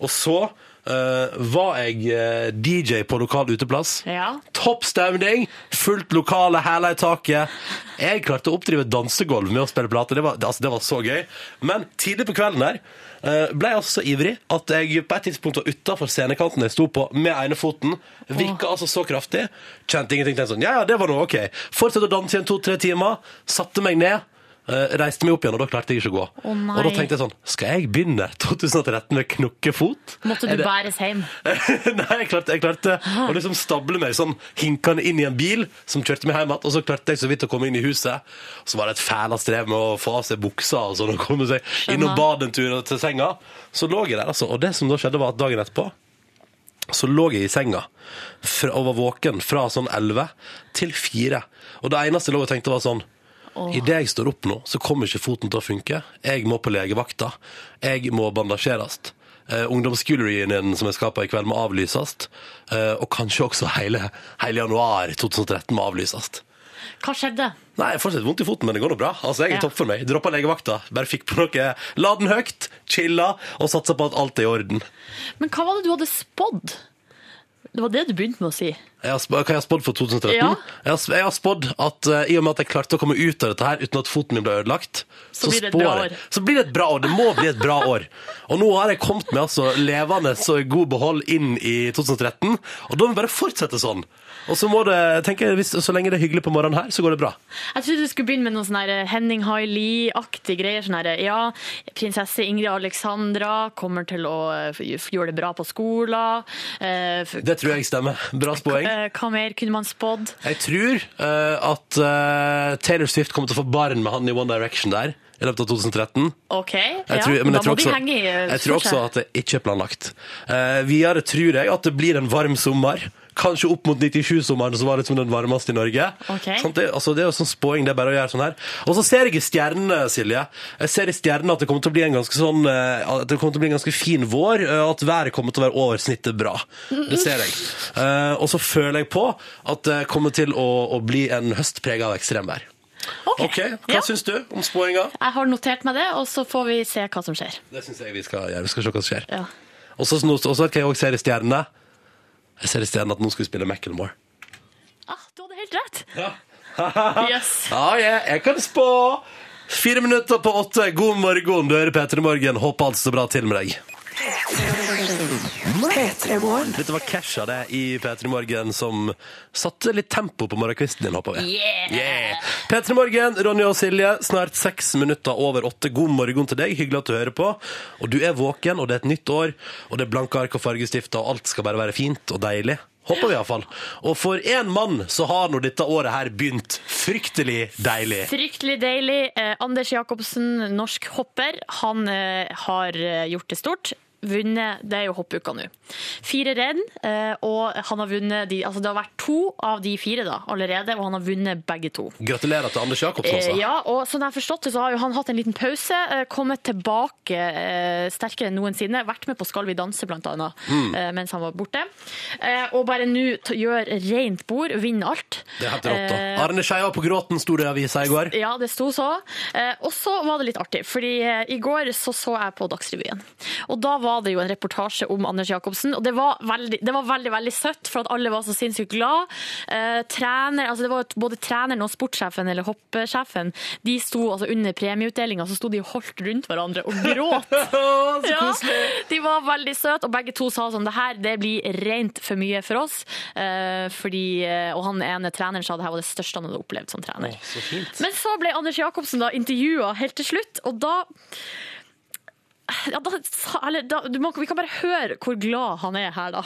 Og så eh, var jeg uh, DJ på lokal uteplass. Ja. Topp stemning, fullt lokale, hæla i taket. Jeg klarte å oppdrive dansegulv med å spille plate. Det var, det, altså, det var så gøy. Men tidlig på kvelden der uh, ble jeg altså så ivrig at jeg på et tidspunkt var utafor scenekanten jeg sto på, med ene foten. Vikka altså så kraftig. Kjente ingenting. Tenkte sånn, ja, ja, det var noe, ok. Fortsatte å danse igjen en to-tre timer. Satte meg ned. Eh, reiste meg opp igjen, og da klarte jeg ikke å gå. Å, nei. og da tenkte jeg sånn Skal jeg begynne 2013 med knokkefot? Måtte du det- bæres hjem? Nei, jeg klarte, jeg klarte å liksom stable meg sånn hinkende inn i en bil som kjørte meg hjem igjen, og så klarte jeg så vidt å komme inn i huset. Så var det et fæla strev med å få av seg buksa og sånn, og komme seg inn og bade en tur til senga. Så lå jeg der, altså. Og det som da skjedde, var at dagen etterpå så lå jeg i senga og var våken fra sånn 11 til 4. Og det eneste jeg lå og tenkte, var sånn Idet jeg står opp nå, så kommer ikke foten til å funke. Jeg må på legevakta. Jeg må bandasjeres. Uh, Ungdomsskolereunionen som jeg skal på i kveld, må avlyses. Uh, og kanskje også hele, hele januar 2013 må avlyses. Hva skjedde? Nei, fortsatt vondt i foten, men det går nå bra. Altså, Jeg er Ja. topp for meg. Droppa legevakta. Bare fikk på noe. La den høyt, chilla og satsa på at alt er i orden. Men hva var det du hadde spådd? Det var det du begynte med å si. Jeg har, hva jeg har spådd for 2013? Ja. Jeg, har, jeg har spådd at uh, i og med at jeg klarte å komme ut av dette her uten at foten min ble ødelagt, Så blir det et bra jeg- år. Så blir det et bra år. Det må bli et bra år. Og nå har jeg kommet med altså levende så god behold inn i 2013, og da må vi bare fortsette sånn. Og så må det, tenker jeg, så lenge det er hyggelig på morgenen her, så går det bra. Jeg trodde du skulle begynne med noe sånn her Henning Haili-aktig greier. Sånn her, ja, prinsesse Ingrid Alexandra kommer til å eh, gjøre det bra på skolen. Eh, Det tror jeg stemmer. Bra eh, Hva mer kunne man spådd? Jeg tror uh, at uh, Taylor Swift kommer til å få barn med han i One Direction der i løpet av 2013. OK, Jeg ja, tror, men da må de henge i eh, jeg tror også at det ikke er planlagt. Uh, videre tror jeg at det blir en varm sommer. Kanskje opp mot 97-sommeren, som var liksom den varmeste i Norge. Okay. Sånn, det, altså, det er jo sånn spåing, det er bare å gjøre sånn her. Og så ser jeg i stjernene, Silje. Jeg ser i stjernene at det kommer til å bli en ganske sånn eh, At det kommer til å bli en ganske fin vår. eh, At været kommer til å være over snittet bra. Det ser jeg. Eh, og så føler jeg på at det kommer til å, å bli en høst prega av ekstremvær. Ok, Ok, Hva ja. syns du om spåinga? Jeg har notert meg det, og så får vi se hva som skjer. Det syns jeg vi skal gjøre. Vi skal se hva som skjer. Ja. Og så kan jeg også se i stjernene. Jeg ser i stedet at nå skal vi spille Macklemore. Ah, du hadde helt rett! Ja. Yes. ja, yeah. jeg kan spå! Fire minutter på åtte. God morgen, du hører P3 Morgen. Håper alt står bra til med deg. Dette var Kesha det i P3 Morgen som satte litt tempo på morgenkvisten din, håper vi. Yeah! Yeah. P3 Morgen, Ronny og Silje, snart seks minutter over åtte. God morgen til deg, hyggelig at du hører på. Og du er våken, og det er et nytt år, og det er blanke ark og fargestifter, og alt skal bare være fint og deilig. Håper vi iallfall. Og for én mann så har nå dette året her begynt fryktelig deilig. Fryktelig deilig. Eh, Anders Jacobsen, norsk hopper, han eh, har eh, gjort det stort. Vunnet, Det er jo hoppuka nå. Fire renn, eh, og han har vunnet de, altså det har vært to av de fire da, allerede, og han har vunnet begge to. Gratulerer til Anders Jacobsen, altså. Eh, ja, og sånn jeg har forstått det, så har jo han hatt en liten pause, eh, kommet tilbake sterkere enn noensinne, vært med på Skal vi danse blant annet, Mm. mens han var borte. Og bare nå gjør rent bord, vinner alt. Det er helt rått, da. Arne Skeia på gråten sto det i avisa i går. ja, det sto så. Og så var det litt artig, fordi i går så, så jeg på Dagsrevyen. Og da var var det jo en reportasje om Anders Jacobsen, og det var veldig, det var veldig, veldig søtt, for at alle var så sinnssykt glad. Eh, trener, altså det var både treneren og sportssjefen, eller hoppsjefen, de sto altså under premieutdelinga, så sto de og holdt rundt hverandre og gråt. så Ja, de var veldig søte, og begge to sa sånn det her det blir rent for mye for oss. Eh, fordi, eh, og han ene treneren sa det her var det største han hadde opplevd som trener. Så fint. Men så ble Anders Jacobsen da intervjua helt til slutt, og da ja, da, eller, da, du må, Vi kan bare høre hvor glad han er her, da.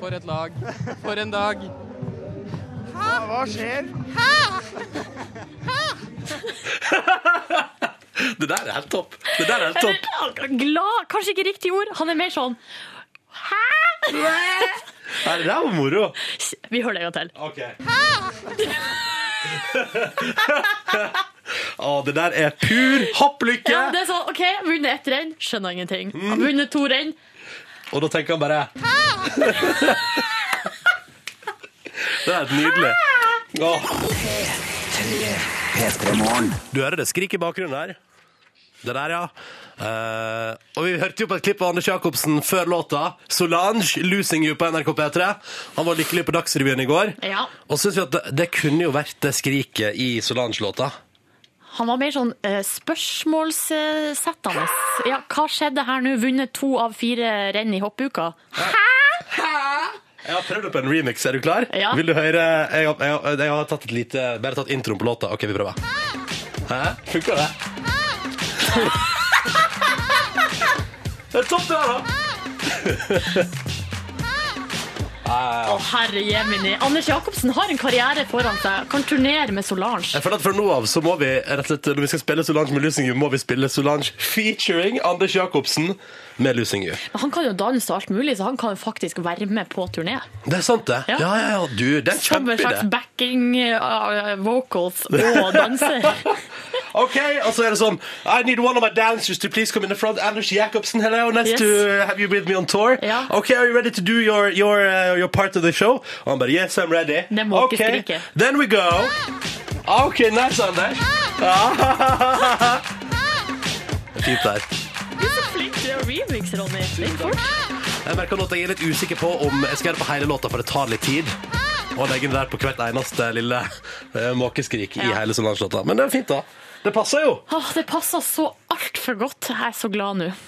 For et lag. For en dag. Det der er helt topp. Det der er helt topp. Eller, glad, kanskje ikke riktig ord. Han er mer sånn Hæ? Nei, Det der var moro. Vi hører det en gang til. Ok. Å, det der er pur hopplykke! Ja, det er sånn, OK, vunnet ett renn, skjønner ingenting. Vunnet to renn. Og da tenker han bare Det er helt nydelig. Åh. Du hører det skrik i bakgrunnen her. Det der, ja. Eh, og vi hørte jo på et klipp av Anders Jacobsen før låta. Solange, 'Losing You' på NRK P3. Han var lykkelig på Dagsrevyen i går. Ja. Og så syns vi at det, det kunne jo vært det skriket i Solange-låta. Han var mer sånn eh, spørsmålssettende. Ja, hva skjedde her nå? Vunnet to av fire renn i hoppuka. Jeg har prøvd det på en remix. Er du klar? Ja. Vil du høre? Jeg har, jeg, har, jeg har tatt et lite, bare tatt introen på låta. OK, vi prøver. Hæ? Funker det? det er topp, det her, da! Å, herre jemini. Anders Jacobsen har en karriere foran seg. Kan turnere med Solange. Jeg føler at Fra nå av så må vi rett og slett, når vi skal spille Solange med Losing må vi spille Solange featuring Anders Jacobsen med Losing You. Men han kan jo danse og alt mulig, så han kan jo faktisk være med på turné. Det er sant, det. Ja, Ja. ja, ja. Du, det er en Som en slags kjempeidé. backing uh, vocals og danser. OK, og så er det sånn I need one of my dancers to please come in the front. Anders Jacobsen, hello. Nice Yes. to have you with me on tour. Ja. OK, are you ready to do your, your, uh, your part of the show? Og han bare Yes, I'm ready. Det må ikke OK, skrike. then we go. OK, nice, Anders. Ja. Fint der. Du er så flink til å remix, Ronny. Flink fort. Jeg merker nå at jeg er litt usikker på om jeg skal gjøre det på hele låta, for det tar litt tid. Og legge det der på hvert eneste lille eh, måkeskrik i hele Solange-låta. Men det er fint, da. Det passer jo. Åh, det passer så altfor godt. Jeg er så glad nå.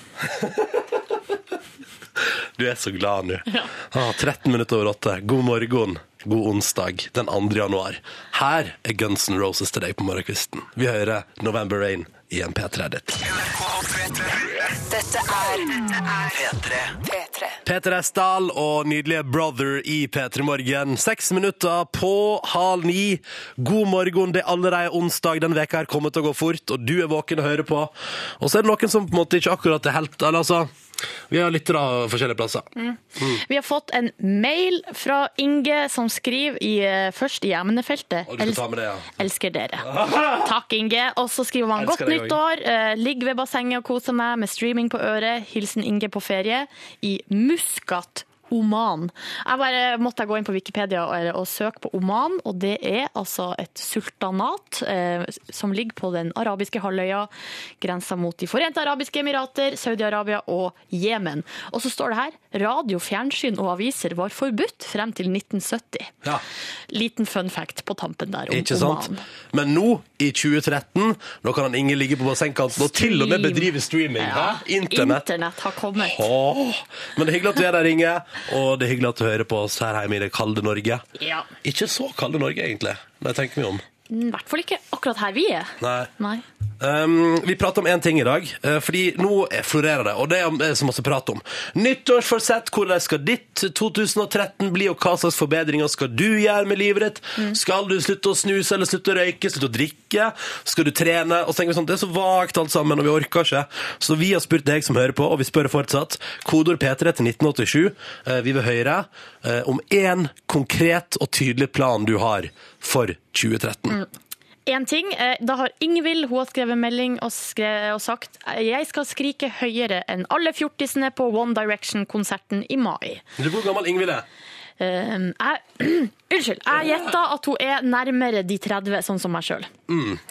Du er så glad nå. Ja. Ah, 13 minutter over åtte. God morgen. God onsdag den 2. januar. Her er Guns N' Roses til deg på morgenkvisten. Vi hører November Rain i en P3-ditt. Dette er P3. P3. Peter Esdal og nydelige Brother i P3 Morgen. Seks minutter på halv ni. God morgen. Det er allerede onsdag. Den veka her kommer til å gå fort, og du er våken og hører på. Og så er det noen som på en måte ikke akkurat er helt eller altså, Vi har lyttere forskjellige plasser. Vi har fått en mail fra Inge som skriver i, eh, først i emnefeltet. Og du skal ta med det, ja. Elsker dere. Takk, Inge. Og så skriver man godt nyttår. Uh, ligger ved bassenget og koser meg med streaming på øret. Hilsen Inge på ferie i Muscat. Oman. Jeg bare måtte gå inn på Wikipedia og, og søke på Oman, og det er altså et sultanat eh, som ligger på den arabiske halvøya, grensa mot De forente arabiske emirater, Saudi-Arabia og Jemen. Og så står det her radio, fjernsyn og aviser var forbudt frem til 1970. Ja. Liten fun fact på tampen der om Ikke sant? Oman. Men nå, i 2013, nå kan han Inge ligge på bassengkanten og til og med bedrive streaming. Ja. Internett. Internett har kommet. Åh, men det er hyggelig at du er der, Inge. Og det er hyggelig at du hører på oss her hjemme i det kalde Norge. Ja. Ikke så kalde Norge, egentlig, når jeg tenker meg om. I hvert fall ikke akkurat her vi er. Nei. Nei. Um, vi prater om én ting i dag, uh, fordi nå florerer det, og det er så masse prat om. Nyttårsforsett, hvordan skal ditt 2013 bli, og hva slags forbedringer skal du gjøre med livet ditt? Skal du slutte å snuse eller slutte å røyke, slutte å drikke? Skal du trene? Og så tenker vi sånn, Det er så vagt alt sammen, og vi orker ikke. Så vi har spurt deg som hører på, og vi spør fortsatt. Kodord P3 til 1987. Uh, Vi vil høre uh, om én konkret og tydelig plan du har for 2013. En ting, eh, Da har Ingvild hun har skrevet melding og, skrevet, og sagt jeg skal skrike høyere enn alle fjortisene på One Direction-konserten i mai. Du, Hvor gammel Ingvild er? Eh, jeg, Unnskyld. Jeg gjetter at hun er nærmere de 30, sånn som meg sjøl.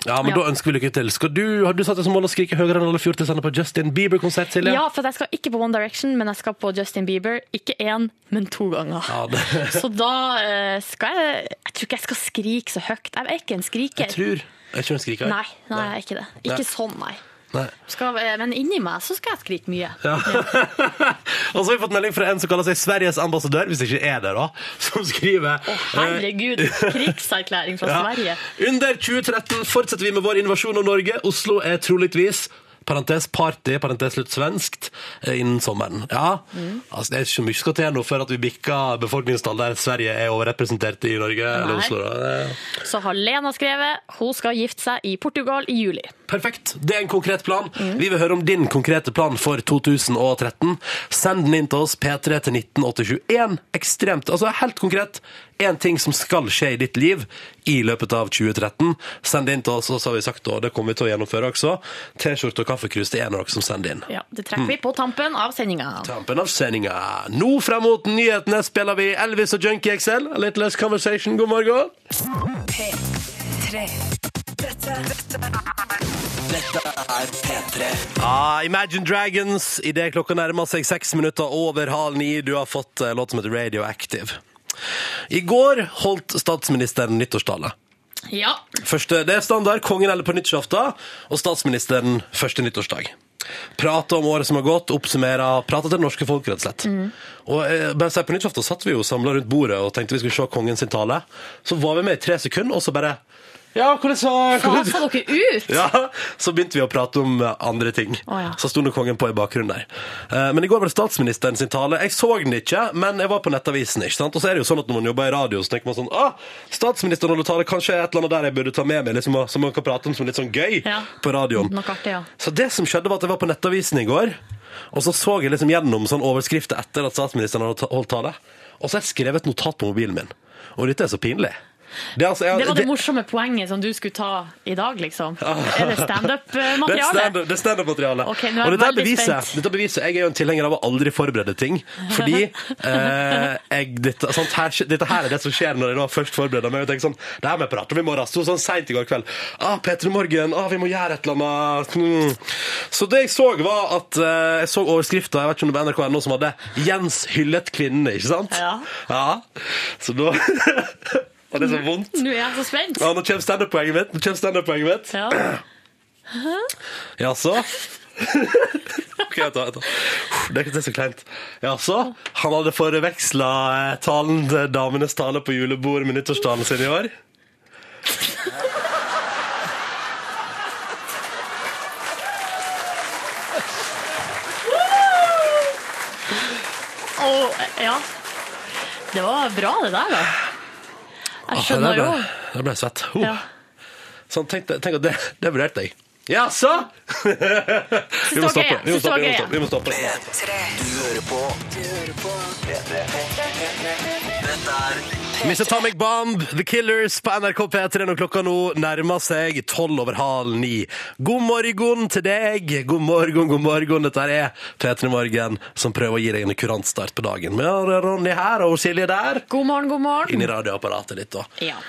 Ja, men Ja. da ønsker vi lykke til. Du, har du satt deg som mål å skrike høyere enn alle fjortisene på Justin Bieber-konsert, Silje? Ja, for jeg skal ikke på One Direction, men jeg skal på Justin Bieber. Ikke én, men to ganger. Ja, det, Så da eh, skal jeg Jeg tror ikke jeg skal skrike så høyt. Jeg er ikke en skriker. jeg tror Jeg er ikke skriker. Nei, nei, jeg er ikke det. Ikke sånn, nei. Skal, eh, men inni meg så skal jeg skrike mye. Ja. og så har vi fått melding fra en som kaller seg Sveriges ambassadør, hvis det ikke er det, da, som skriver Å, herregud! Krigserklæring fra. Sverige. Under 2013 fortsetter vi med vår invasjon av Norge. Oslo er troligvis Parentes party, parentes slutt svenskt, eh, innen sommeren. Ja, Mm. altså det er ikke så mye skal til nå før at vi bikker befolkningstall der Sverige er overrepresentert i Norge. Eller Oslo, da. Så har Lena skrevet hun skal gifte seg i Portugal i juli. Perfekt. Det er en konkret plan. Mm. Vi vil høre om din konkrete plan for 2013. Send den inn til oss, P3 til 1987. Én ekstremt, altså helt konkret, én ting som skal skje i ditt liv i løpet av 2013. Send det inn til oss, og så har vi sagt, og det kommer vi til å gjennomføre også. T-skjorte og kaffekrus, det er en av dere som sender inn. Ja, Det trekker vi på tampen av sendinga. Tampen av sendinga. Nå frem mot nyhetene spiller vi Elvis og Junkie XL. A little less conversation. God morgen. P3. Dette, dette Dette er P3. Ah, Imagine Dragons idet klokka nærmer seg seks minutter over halv ni. Du har fått en låt som heter Radioactive. I går holdt statsministeren nyttårstale. Ja. Første, det er standard. Kongen eller på nyttårsaften, og statsministeren første nyttårsdag. Prate om året som har gått, oppsummere, prate til det norske folk, rett og slett. Og eh, bare si, På nyttårsaften satt vi jo samla rundt bordet og tenkte vi skulle se kongen sin tale. Så var vi med i tre sekunder, og så bare Ja, hvordan sa hvordan- Fasa dere ut? ja, så begynte vi å prate om eh, andre ting. Å, ja. Så sto nå kongen på i bakgrunnen der. Eh, Men i går var det statsministeren sin tale. Jeg så den ikke, men jeg var på nettavisen. ikke sant? Og så er det jo sånn at når man jobber i radio, så tenker man sånn ah, statsministeren holder tale, kanskje er et eller annet der jeg burde ta med meg, liksom, og- som man kan prate om som litt sånn gøy Ja. på radioen. Noe artig, ja. Så det som skjedde var at jeg var på nettavisen i går, og så så jeg liksom gjennom sånn overskrifter etter at statsministeren hadde ta- holdt tale. Og så har jeg skrevet et notat på mobilen min. Og dette er så pinlig. Det, altså, jeg, Det var det morsomme poenget som du skulle ta i dag, liksom. Er det det er standup-materiale? det er standup-materiale. Ok, nå er og dette beviset, dette beviset. Jeg er jo en tilhenger av å aldri forberede ting. Fordi eh, jeg, dette, sånt, her, dette her er det som skjer når jeg nå først forbereder meg. Jeg tenker sånn, det her må jeg prate om i morgen. Så sånn sent i går kveld. Ah, Petter Morgen, ah, vi må gjøre et eller annet. Mm. Så det jeg så, var at eh, jeg så overskrifta, jeg vet ikke om det var NRK.no, som hadde 'Jens hyllet kvinnene', ikke sant? Ja. ja. Så da var det så vondt. Nå er jeg så spent. Ja, nå kommer standup-poenget mitt. Nå kommer standup-poenget mitt. Ja. Jaså? Ok, vent da, jeg tar. Det, er ikke så kleint. Jaså? Han hadde forveksla eh, talen til damenes tale på julebordet med nyttårstalen sin i år? Og, ja. Det var bra, det der, da. Jeg Ah, skjønner jo. Ah, det ble svett. Oh. Ja. Sånn, tenk, tenk at det, det vurderte jeg. Jaså? vi må stoppe. Vi må stoppe. Vi må stoppe. Vi må stoppe. P3. Du hører på Du hører på Dette er Mr. Atomic Bomb, The Killers på NRK P3 når klokka nå nærmer seg tolv over halv ni. God morgen til deg. God morgen, god morgen. Dette er P3 Morgen som prøver å gi deg en kurant start på dagen. Med Ronny her og Silje der. God morgen, god morgen. Inn i radioapparatet ditt. da. Ja.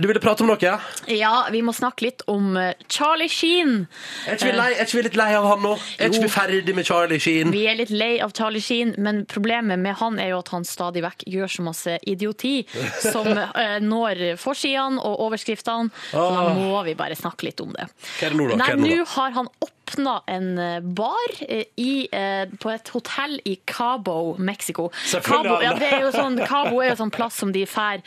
Du ville prate om noe? ja, vi må snakke litt om eh, Charlie Sheen. Er ikke vi, lei, er ikke vi litt lei av han nå? Er ikke Jo. vi ferdig med Charlie Sheen? Vi er litt lei av Charlie Sheen, men problemet med han er jo at han stadig vekk gjør så masse idioti som eh, når forsidene og overskriftene. Så da Ah. må vi bare snakke litt om det. Hva er det nå, da? Nei, nå, har han åpna en eh, bar eh, i, eh, på et hotell i Cabo, Mexico. Cabo, ja, er sånn, Cabo er jo sånn plass som de drar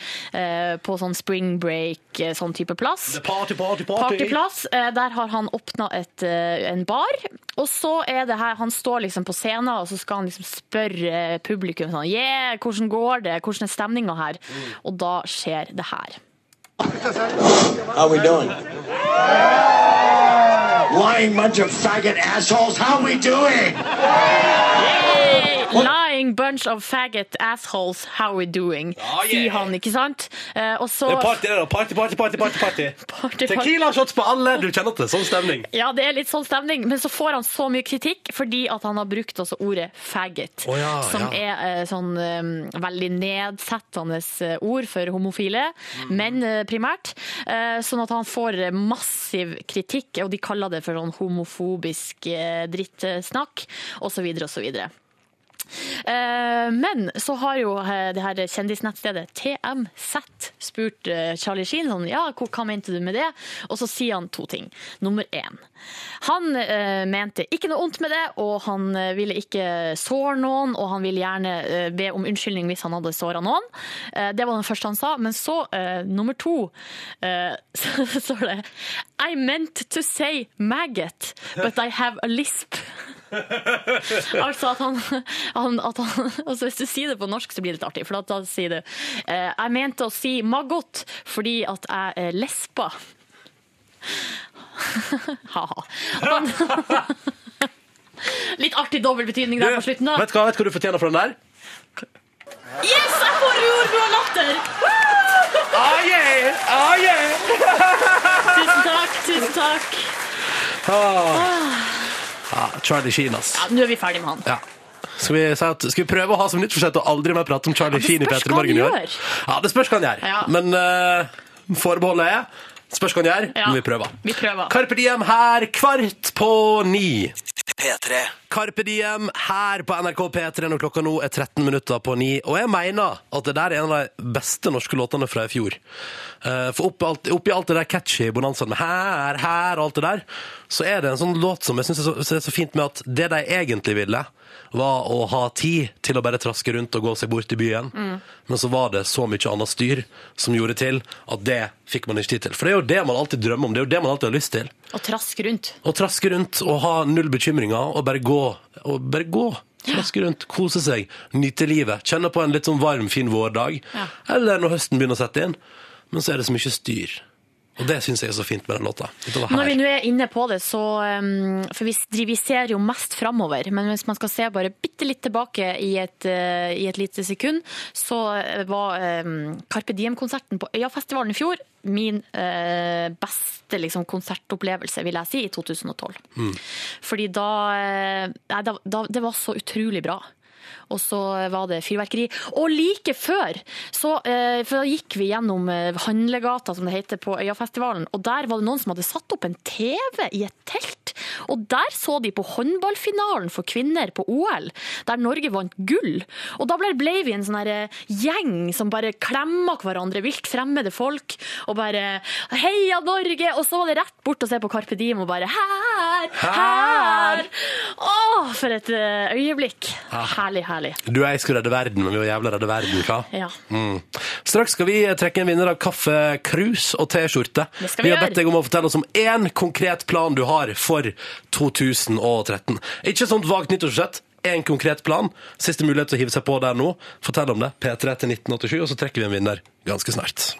på sånn spring break, sånn type plass. Party, party, party. Partyplass. Der har han åpna en bar. Og så er det her Han står liksom på scenen, og så skal han liksom spørre publikum sånn Yeah, hvordan går det? Hvordan er stemninga her? Og da skjer det her. How we doing? Lying bunch of faggot assholes. How we doing? Lying bunch of faggot assholes, how we doing? Ah, yeah. Sier han, ikke sant? Eh, og så Det er party, det da. Party, party, party, party, party. Party. Tequila-shots på alle! Du kjenner til. sånn stemning. Ja, det er litt sånn stemning, men så får han så mye kritikk fordi at han har brukt også ordet faggot, oh, ja, som ja. er eh, sånn eh, veldig nedsettende ord for homofile, Mm. men primært. Eh, sånn at han får massiv kritikk, og de kaller det for sånn homofobisk drittsnakk, osv., osv. Eh, Men så har jo eh, det her kjendisnettstedet TMZ spurt eh, Charlie Sheen sånn, ja, hva, mente du med det? Og så sier han to ting. Nummer én. Han mente ikke noe ondt med det, og han ville ikke såre noen, og han ville gjerne be om unnskyldning hvis han hadde såra noen. Det var det første han sa. Men så, nummer to, så står det I meant to say maggot, but I have a lisp. Altså at han, han, at han altså Hvis du sier det på norsk, så blir det litt artig. For da, da sier du eh, Jeg mente å si maggot fordi at jeg er lesba. Ha-ha. Litt artig dobbeltbetydning der på slutten, da. vet du hva, vet du hva du fortjener for den der? Yes, jeg får jordbær latter! Ah, yeah! Ah, yeah! Tusen takk, tusen takk. Ja, Charlie Sheen, ass. Ja, Nå er vi ferdig med han. Ja. Skal vi, si at, skal vi prøve å ha som nyttforsett å aldri mer prate om Charlie Sheen i spørs P3 Morgen i år? Ja, det spørs hva han gjør. Ja. Men uh, forbeholdet er Spørs hva han gjør, Ja. men vi prøver. Vi prøver. Carpe Diem her, kvart på ni. P3. Carpe Diem her på NRK P3 når klokka nå er 13 minutter på ni. Og jeg mener at det der er en av de beste norske låtene fra i fjor. Eh, For oppi alt, oppi alt det der catchy bonanzaen med her, her og alt det der, så er det en sånn låt som jeg syns er, så- er så fint med at det de egentlig ville, var å ha tid til å bare traske rundt og gå seg bort i byen. Men så var det så mye annet styr som gjorde til at det fikk man ikke tid til. For det er jo det man alltid drømmer om, det er jo det man alltid har lyst til. Å traske rundt. Å traske rundt og ha null bekymringer og bare gå. Og bare gå. Traske rundt, kose seg, nyte livet. Kjenne på en litt sånn varm, fin vårdag. Ja. Eller når høsten begynner å sette inn. Men så er det så mye styr. Og det syns jeg er så fint med den låta. Når vi nå er inne på det, så um, For vi, vi ser jo mest framover, men hvis man skal se bare bitte litt tilbake i et, uh, i et lite sekund, så var um, Carpe Diem-konserten på Øyafestivalen i fjor min uh, beste liksom, konsertopplevelse, vil jeg si, i 2012. Fordi da, nei, da, da Det var så utrolig bra. Og så var det fyrverkeri. Og like før, så, eh, for da gikk vi gjennom eh, Handlegata, som det heter, på Øyafestivalen, og der var det noen som hadde satt opp en TV i et telt. Og der så de på håndballfinalen for kvinner på OL, der Norge vant gull. Og da ble, ble vi en sånn eh, gjeng som bare klemma hverandre, vilt fremmede folk, og bare Heia Norge! Og så var det rett bort og se på Carpe Diem og bare Her! Her! Å, for et øyeblikk. Herlig, herlig. Du og jeg skulle redde verden, men vi var jævla redde verden, hva? Ja. Mm. Straks skal vi trekke en vinner av kaffe, krus og T-skjorte. Det skal vi har gjøre. bedt deg om å fortelle oss om én konkret plan du har for 2013. Ikke sånt vagt nyttårsforsett. En konkret plan. Siste mulighet til å hive seg på der nå. Fortell om det. P3 til 1987, og så trekker vi en vinner ganske snart.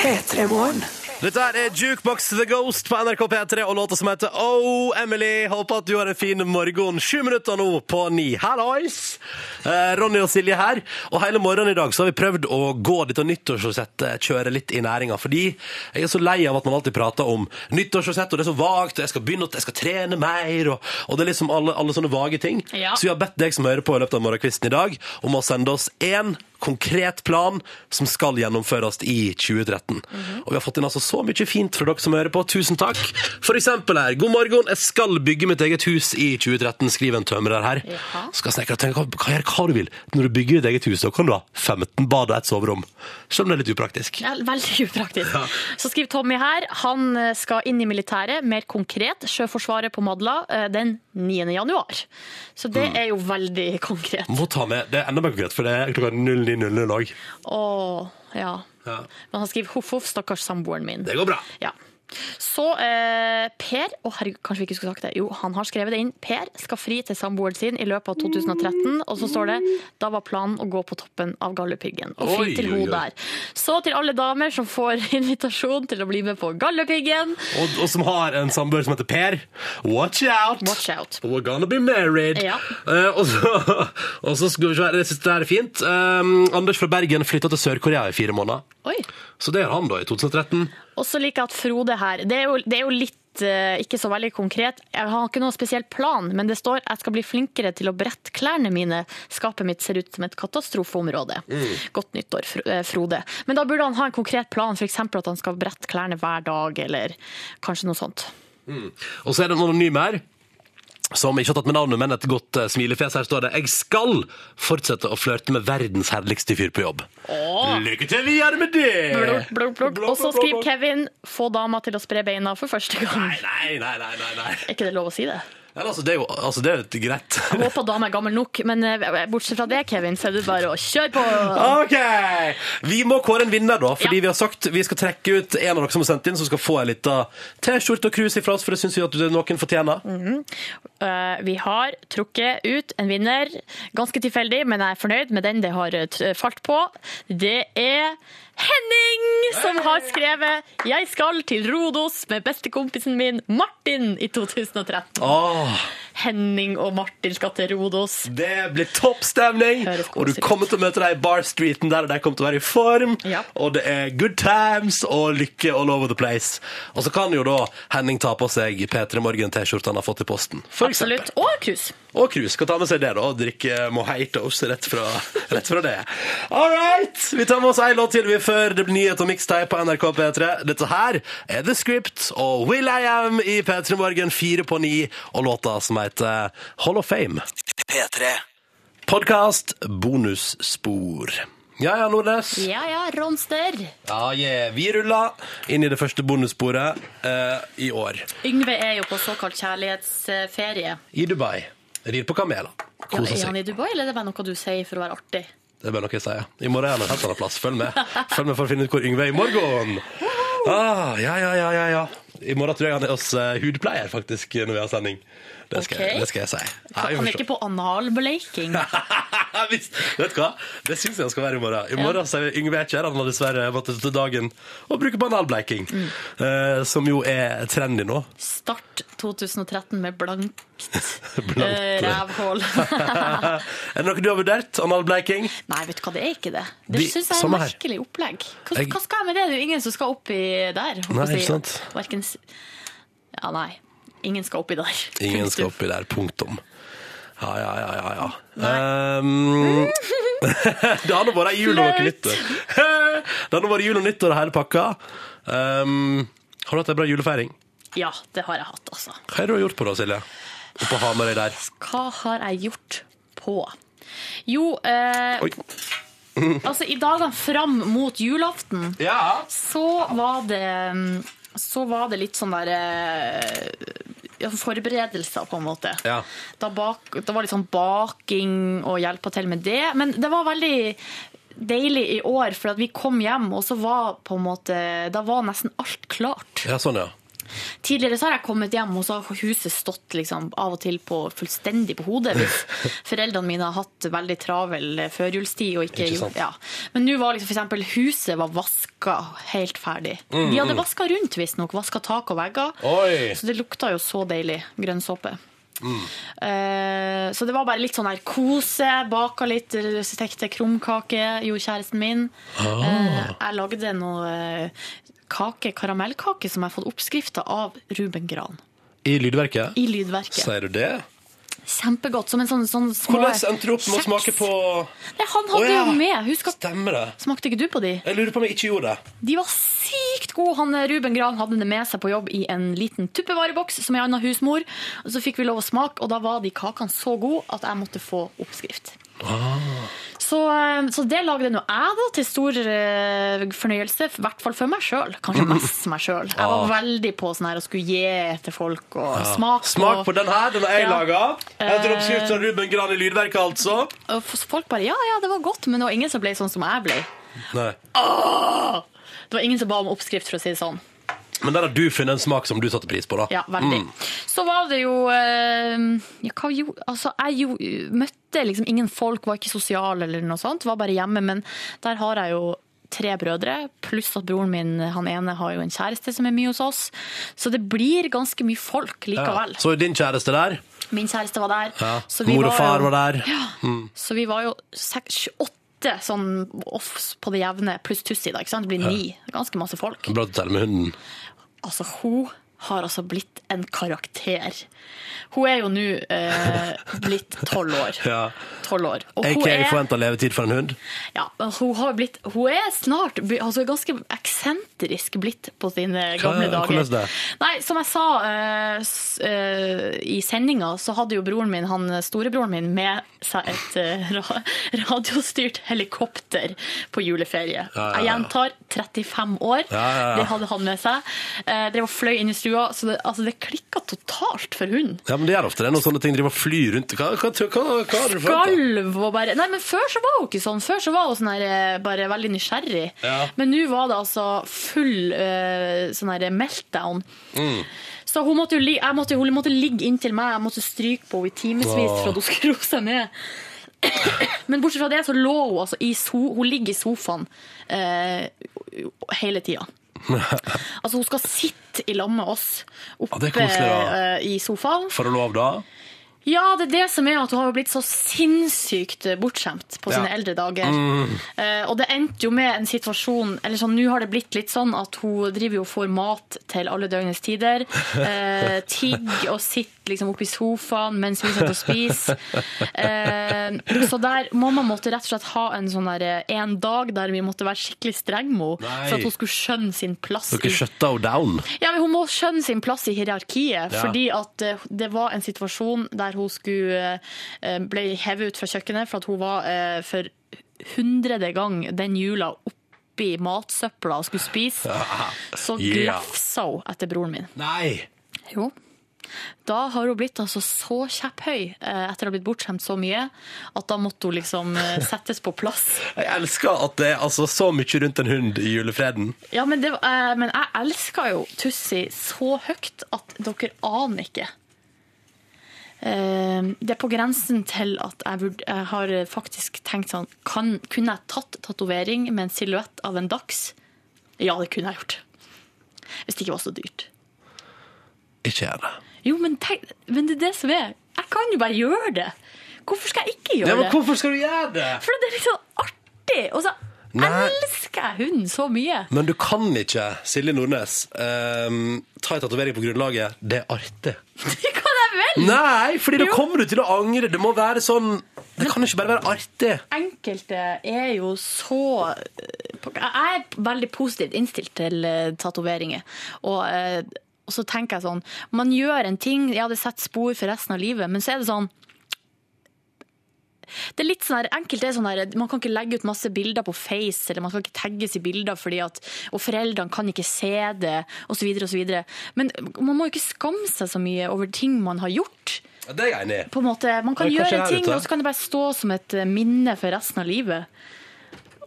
P3 Morgen. Dette er Jukebox The Ghost på NRK P3 og låta som heter Oh Emily. Håper at du har en fin morgen. Sju minutter nå på ni. Hallois! Eh, Ronny og Silje her. Og hele morgenen i dag så har vi prøvd å gå dette nyttårsforsettet, kjøre litt i næringa. Fordi jeg er så lei av at man alltid prater om nyttårsforsett, og det er så vagt, og jeg skal begynne, jeg skal trene mer, og, og det er liksom alle, alle sånne vage ting. Ja. Så vi har bedt deg som hører på i løpet av morgenkvisten i dag, om å sende oss én konkret plan som skal gjennomføres i 2013. Og vi har fått inn altså så mye fint fra dere som hører på. Tusen takk. For eksempel her. God morgen, jeg skal bygge mitt eget hus i 2013, skriver en tømrer her. Ja. Skal snekre, tenke hva, hva, hva du vil. Når du bygger ditt eget hus, da kan du ha 15 bad og et soverom. Selv om det er litt upraktisk. Ja, veldig upraktisk. Så skriver Tommy her, han skal inn i militæret, mer konkret, Sjøforsvaret på Madla eh, den 9. januar. Så det Mm. er jo veldig konkret. Må ta med, Det er enda mer konkret, for det er klokka 09.00 òg. Åh, ja. Ja. Men han skriver hoff, hoff, stakkars samboeren min. Det går bra. Ja. Så eh, Per Å, herregud, kanskje vi ikke skulle sagt det. Jo, han har skrevet det inn. Per skal fri til samboeren sin i løpet av 2013. Og så står det da var planen å gå på toppen av Galdhøpiggen. Og fri Oi, til oi, henne der. Så til alle damer som får invitasjon til å bli med på Galdhøpiggen. Og, og som har en samboer som heter Per. Watch out! Watch out. We're gonna be married. Ja. Eh, og, så, og så skal vi se det her er fint. Um, Anders fra Bergen flytta til Sør-Korea i fire måneder. Oi. Så det er han da i 2013. Og så liker jeg at Frode her Det er jo, det er jo litt eh, ikke så veldig konkret. Jeg har ikke noen spesiell plan, men det står jeg skal bli flinkere til å brette klærne mine. Skapet mitt ser ut som et katastrofeområde. Godt nyttår, eh, Frode. Men da burde han ha en konkret plan, f.eks. at han skal brette klærne hver dag, eller kanskje noe sånt. Og så er det en anonym her. Som ikke har tatt med navnet, men et godt uh, smilefjes. Her står det 'Jeg skal fortsette å flørte med verdens herligste fyr på jobb'. Lykke til videre med det! Blok, blok, blok. Og så skriver Kevin 'få dama til å spre beina for første gang'. Nei, nei, nei, nei, nei. Er ikke det lov å si det? Ja, altså, det er jo altså, det er greit. Jeg håper dama er gammel nok, men eh, bortsett fra det, Kevin, så er det bare å kjøre på. OK! Vi må kåre en vinner, da. Fordi vi har sagt vi skal trekke ut en av dere som har sendt inn, som skal få ei lita T-skjorte og krus ifra oss, for det syns vi at noen fortjener. Eh, Vi har trukket ut en vinner, ganske tilfeldig, men jeg er fornøyd med den det har eh, t- falt på. Det er Henning som har skrevet 'Jeg skal til Rodos med bestekompisen min Martin' i 2013. Åh, Henning og Martin skal til Rodos. det blir topp stemning! Og du kommer til å møte deg i Bar-streeten der, og de kommer til å være i form. Ja. Og det er good times og lykke all over the place. Og så kan jo da Henning ta på seg P3 Morgen-T-skjorta han har fått i posten. For eksempel. Absolutt. Og krus. Og krus. Kan ta med seg det da, og drikke mojitos rett fra, rett fra det. All right! Vi tar med oss en låt til vi før det blir nyhet og mixtape på NRK P3. Dette her er The Script og Will I Am i P3 Morgen 4 på 9, og låta som heter Hall of Fame. P3. Podcast bonusspor. Ja, ja, Nordnes. Ja ja, Ronster. Ja, yeah. Vi ruller inn i det første bonussporet eh, i år. Yngve er jo på såkalt kjærlighetsferie. I Dubai. Rir på kameler. Ja, Koser er seg. han i Dubai, eller er det bare noe du sier for å være artig? Det er bare noe jeg sier. I morgen er han en helt annen plass. Følg med. Følg med for å finne ut hvor Yngve er i morgen. Ah, ja, ja, ja, ja, ja. I morgen tror jeg han er hos eh, hudpleier, faktisk, når vi har sending. Det skal, Ok. det skal jeg si. Nei, jeg Han er ikke på analbleiking? Vet du hva? Det syns jeg han skal være i morgen. I morgen sier Yngve Ekjer. Han har dessverre måttet til dagen og bruke banalbleiking. Mm. Uh, som jo er trendy nå. Start 2013 med blankt Blankt. Uh, rævhål. er det noe du har vurdert? Analbleiking? Nei, vet du hva, det er ikke det. Det syns jeg er et merkelig opplegg. Hva, Jeg- hva skal jeg med det? Det er jo ingen som skal oppi der. Nei, ikke sant. Hverken Ja, nei. Ingen skal oppi der. Ingen skal oppi der. Punktum. Ja, ja, ja, ja. ja. Um, det har nå vært jul og noe det har nå vært jul og nyttår og hele pakka. Um, har du hatt ei bra julefeiring? Ja, det har jeg hatt, altså. Hva har du gjort på da, Silje? Oppe på Hamarøy der. Hva har jeg gjort på? Jo, eh, altså i dagene fram mot julaften Ja. så var det så var det litt sånn der eh, ja, forberedelser, på en måte. Ja. Da, bak, da var det litt sånn baking og hjelpa til med det. Men det var veldig deilig i år, for vi kom hjem, og så var på en måte Da var nesten alt klart. Ja, sånn, ja. Tidligere så har jeg kommet hjem, og så har huset stått liksom av og til på fullstendig på hodet hvis foreldrene mine har hatt veldig travel førjulstid. og ikke, Ikke ja. Men nå var liksom f.eks. huset var vaska helt ferdig. De hadde vaska rundt, visstnok. Vaska tak og vegger. Oi! Så det lukta jo så deilig. Grønnsåpe. Eh, så det var bare litt sånn her kose. Baka litt, stekte krumkake, gjorde kjæresten min. Eh, jeg lagde noe eh, kake, karamellkake som jeg har fått oppskrifta av Ruben Gran. I lydverket? I lydverket. Sier du det? Kjempegodt. Som en sånn, sånn små Hvordan endte du opp med å smake på Nei, Han hadde Å, ja. jo med. Husk at Stemmer det? Smakte ikke du på de? Jeg lurer på om jeg ikke gjorde det. De var sykt gode. Han, eh, Ruben Gran hadde det med seg på jobb i en liten tuppevareboks som ei anna husmor. Og så fikk vi lov å smake, og da var de kakene så gode at jeg måtte få oppskrift. Så, eh, så det lagde nå jeg, da, til stor eh, fornøyelse. I hvert fall for meg sjøl. Kanskje mest meg sjøl. Jeg var veldig på sånn her å skulle gi til folk og smake. Smak på den her, den har jeg Ja. laga. Etter oppskrift fra Ruben Gran i lydverket, altså. Folk bare ja, ja, det var godt, men det var ingen som ble sånn som jeg ble. Nei. Åh! Det var ingen som ba om oppskrift, for å si det sånn. Men der har du funnet en smak som du satte pris på, da. Ja, veldig. Mm. Så var det jo eh, ja, hva gjorde altså, Jeg jo, møtte liksom ingen folk, var ikke sosial eller noe sånt, var bare hjemme. Men der har jeg jo tre brødre, pluss at broren min han ene har jo en kjæreste som er mye hos oss. Så det blir ganske mye folk Ja. likevel. Så din kjæreste der? Min kjæreste var der. Ja. så vi Mor og far jo- var der? Mm. Så vi var jo seks, åtte sånn off på det jevne, pluss Tussi, da. ikke sant? Det blir ni. Ganske masse folk. Bra du teller med hunden. Altså, hun har altså blitt en karakter. Hun er jo nå eh, blitt tolv år. Ja. 12 år. Og hun AK er, forventa levetid for en hund? ja, hun har blitt Hun er snart altså ganske eksentrisk blitt på sine gamle Hva- dager. hvordan det? Nei, som jeg sa eh, s- eh, i sendinga, så hadde jo broren min, han storebroren min, med seg et eh, ra radiostyrt helikopter på juleferie. Ja, ja. Jeg gjentar 35 år. Det hadde han med seg. Eh, drev og fløy inn i stua, så det, altså, det klikka totalt for hunden. Ja, men det gjør ofte det når sånne ting driver og flyr rundt. Hva, hva, hva, hva, har du? Skalv og bare Nei, men før så var hun ikke sånn. Før så var hun sånn her, eh, bare veldig nysgjerrig. Ja. Men nå var det altså full uh, sånn her meltdown. Mm. Så hun måtte jo li jeg måtte, hun måtte ligge inntil meg, jeg måtte stryke på henne i timevis for at hun skulle roe seg ned. Men bortsett fra det så lå hun altså i so Hun ligger i sofaen eh, hele tida. Altså hun skal sitte i lag med oss oppe er koselig, eh, i sofaen. Får å lov da? Ja, det er det som er at hun har blitt så sinnssykt bortskjemt på sine eldre dager. Mm. Uh, og det endte jo med en situasjon Eller sånn, nå har det blitt litt sånn at hun driver jo og får mat til alle døgnets tider. Uh, tigg og sitter liksom oppi i sofaen mens vi satt og spiste. Eh, så der mamma måtte rett og slett ha en sånn der, eh, en dag der vi måtte være skikkelig streng med henne for at hun skulle skjønne sin plass. Dere i- skjøtta henne down? ja, men Hun må skjønne sin plass i hierarkiet. Ja. Fordi at eh, det var en situasjon der hun skulle eh, ble hevet ut fra kjøkkenet for at hun var eh, for hundrede gang den jula oppi matsøpla og skulle spise. Så glafsa glefsa hun etter broren min. Nei! Jo. Da har hun blitt altså så kjepphøy eh, etter å ha blitt bortskjemt så mye, at da måtte hun liksom eh, settes på plass. Jeg elsker at det er altså så mye rundt en hund i julefreden. Ja, men, det, eh, men jeg elsker jo Tussi så høyt at dere aner ikke. Det er på grensen til at jeg har faktisk tenkt sånn kan, Kunne jeg tatt tatovering med en silhuett av en dachs? Ja, det kunne jeg gjort. Hvis det ikke var så dyrt. Ikke gjør det. Jo, men, tenk, men det er det som er. Jeg kan jo bare gjøre det. Hvorfor skal jeg ikke gjøre det? Ja, men hvorfor skal du gjøre det? For det er litt sånn artig. Og så Nei. elsker jeg hunden så mye. Men du kan ikke, Silje Nordnes, um, ta en tatovering på grunnlaget 'det er artig'. Det kan jeg vel! Nei, fordi da kommer du til å angre. Det må være sånn Det kan ikke bare være artig. enkelte er jo så Jeg er veldig positivt innstilt til uh, tatoveringer. Og, eh, og så tenker jeg sånn Man gjør en ting, ja, det setter spor for resten av livet, men så er det sånn det er litt sånn her, enkelt er sånn her, Man kan ikke legge ut masse bilder på Face, eller man skal ikke tagges i bilder, fordi at, og foreldrene kan ikke se det, osv. Men man må jo ikke skamme seg så mye over ting man har gjort Ja, Det er jeg enig i. Man kan gjøre en ting, og så kan det bare stå som et minne for resten av livet.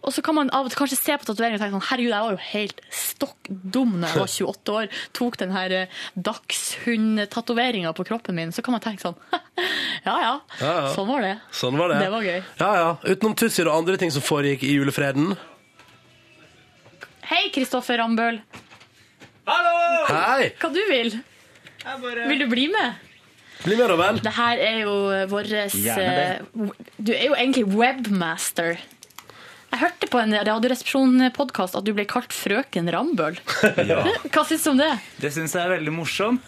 Og så kan man av og til kanskje se på tatoveringer og tenke sånn Herregud, jeg var jo helt stokk dum da jeg var 28 år. Tok den her eh, dagshund-tatoveringa på kroppen min. Så kan man tenke sånn Ja ja, Ja, ja. sånn var det. Sånn var det. Det var gøy. Ja, ja. Utenom Tussier og andre ting som foregikk i julefreden. Hei, Kristoffer Rambøl. Hei! Hva du vil? Vil du bli med? Bli med, da vel. Det her er jo vår Gjerne Du er jo egentlig webmaster. Jeg hørte på en Radioresepsjon-podkast at du ble kalt frøken Rambøl. Ja, Hva syns du om det? det syns jeg er veldig morsomt.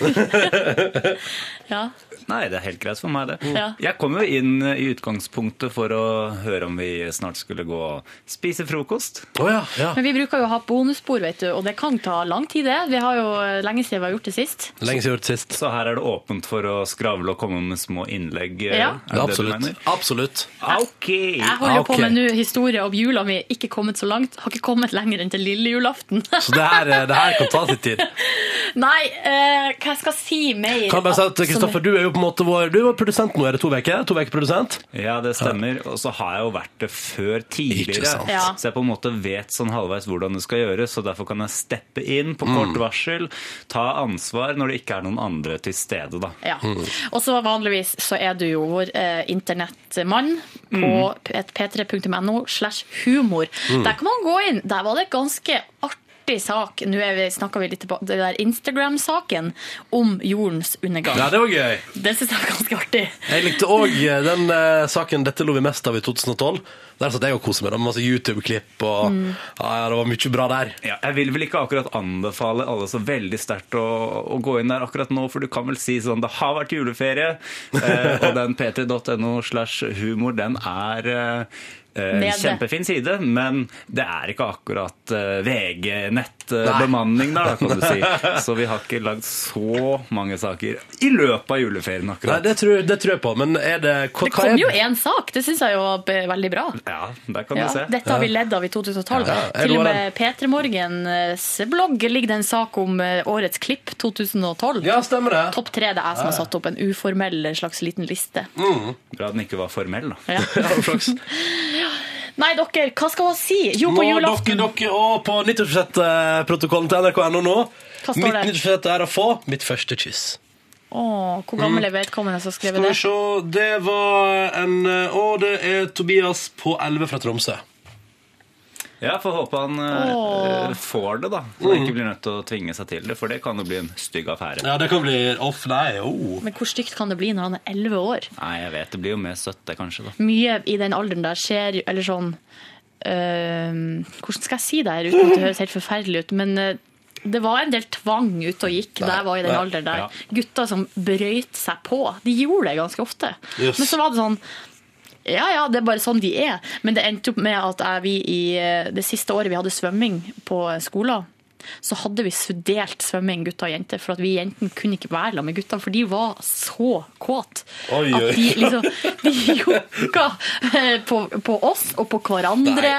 Ja. Nei, det er helt greit for meg, det. Ja. Jeg kom jo inn eh, i utgangspunktet for å høre om vi snart skulle gå og spise frokost. Oh, ja, ja. Men vi bruker jo å ha bonusspor, vet du, og det kan ta lang tid, det. Vi har jo eh, lenge siden vi har gjort det sist. Lenge siden vi har gjort sist. Så her er det åpent for å skravle og komme med små innlegg. eh, Ja. Det det Absolutt. Absolutt. Ok. Jeg holder okay. på med nå historie om jula mi, ikke kommet så langt. Har ikke kommet lenger enn til lille julaften. Så det her, det her kan ta sin tid. Nei, eh, hva jeg skal si mer? Kan jeg bare si at Kristoffer, du er jo på en måte vår Du var produsent nå, er det to uker? To uker produsent? Ja, det stemmer. Og så har jeg jo vært det før tidligere. Ja. Så jeg på en måte vet sånn halvveis hvordan det skal gjøres, og derfor kan jeg steppe inn på kort varsel, ta ansvar når det ikke er noen andre til stede, da. Ja. Og så vanligvis så er du jo vår eh, internettmann på et p3.no slash humor. Der kan man gå inn. Der var det ganske artig sak. Nå snakka vi, litt på det der Instagram-saken om jordens undergang. Ja, det var gøy. Det syns jeg var ganske artig. Jeg likte òg den uh, saken 'Dette lo vi mest av' i 2012. Der satt jeg og koste meg. Det var masse YouTube-klipp og ja, ja, Det var mye bra der. Ja, jeg vil vel ikke akkurat anbefale alle så veldig sterkt å, å gå inn der akkurat nå, for du kan vel si sånn det har vært juleferie, eh, og den p3.no slash humor, den er eh, eh, Nede. kjempefin side, men det er ikke akkurat eh, VG-nettbemanning der, da, kan du si. Så vi har ikke lagd så mange saker i løpet av juleferien Nei, akkurat. det tror, det tror jeg på, men er det hva, Det hva kom er- jo én sak. Det syns jeg jo var veldig bra. Ja, der kan Ja, du se. dette har vi ledd av i 2012. Ja, ja. Til og med P3 Morgens blogg ligger det en sak om eh, årets klipp 2012. Ja, stemmer det. Topp tre det er jeg som har satt opp en uformell slags liten liste. Bra den ikke var formell, da. Ja. Nei, dere, hva skal man si? Jo, på dere, julaften. dere, og på nyttårsforsett-protokollen til NRK.no nå. Hva står Mitt det? nyttårsforsett er å få mitt første kyss. Åh, hvor gammel er vedkommende som har skrevet Skal vi se, det var en Å, det er Tobias på 11 fra Tromsø. Ja, får håpe han eh, får det, da. Så han ikke blir nødt til å tvinge seg til det, for det kan jo bli en stygg affære. Ja, det kan bli off. Nei, oh. Men hvor stygt kan det bli når han er 11 år? Nei, jeg vet. Det blir jo mer søtt, det, kanskje. da. Mye i den alderen der skjer jo Eller sånn øh, Hvordan skal jeg si det her uten at det høres helt forferdelig ut? Men øh, det var en del tvang ute og gikk da jeg var i den alderen der. ja. Gutter som brøyt seg på. De gjorde det ganske ofte. Yes. Men så var det sånn ja, ja, det er bare sånn de er. Men det endte opp med at jeg, vi i eh, det siste året vi hadde svømming på skolen, så hadde vi delt svømming, gutter og jenter. For at vi jentene kunne ikke være sammen med guttene, for de var så kåte. At de liksom De jokka eh, på, på oss og på hverandre.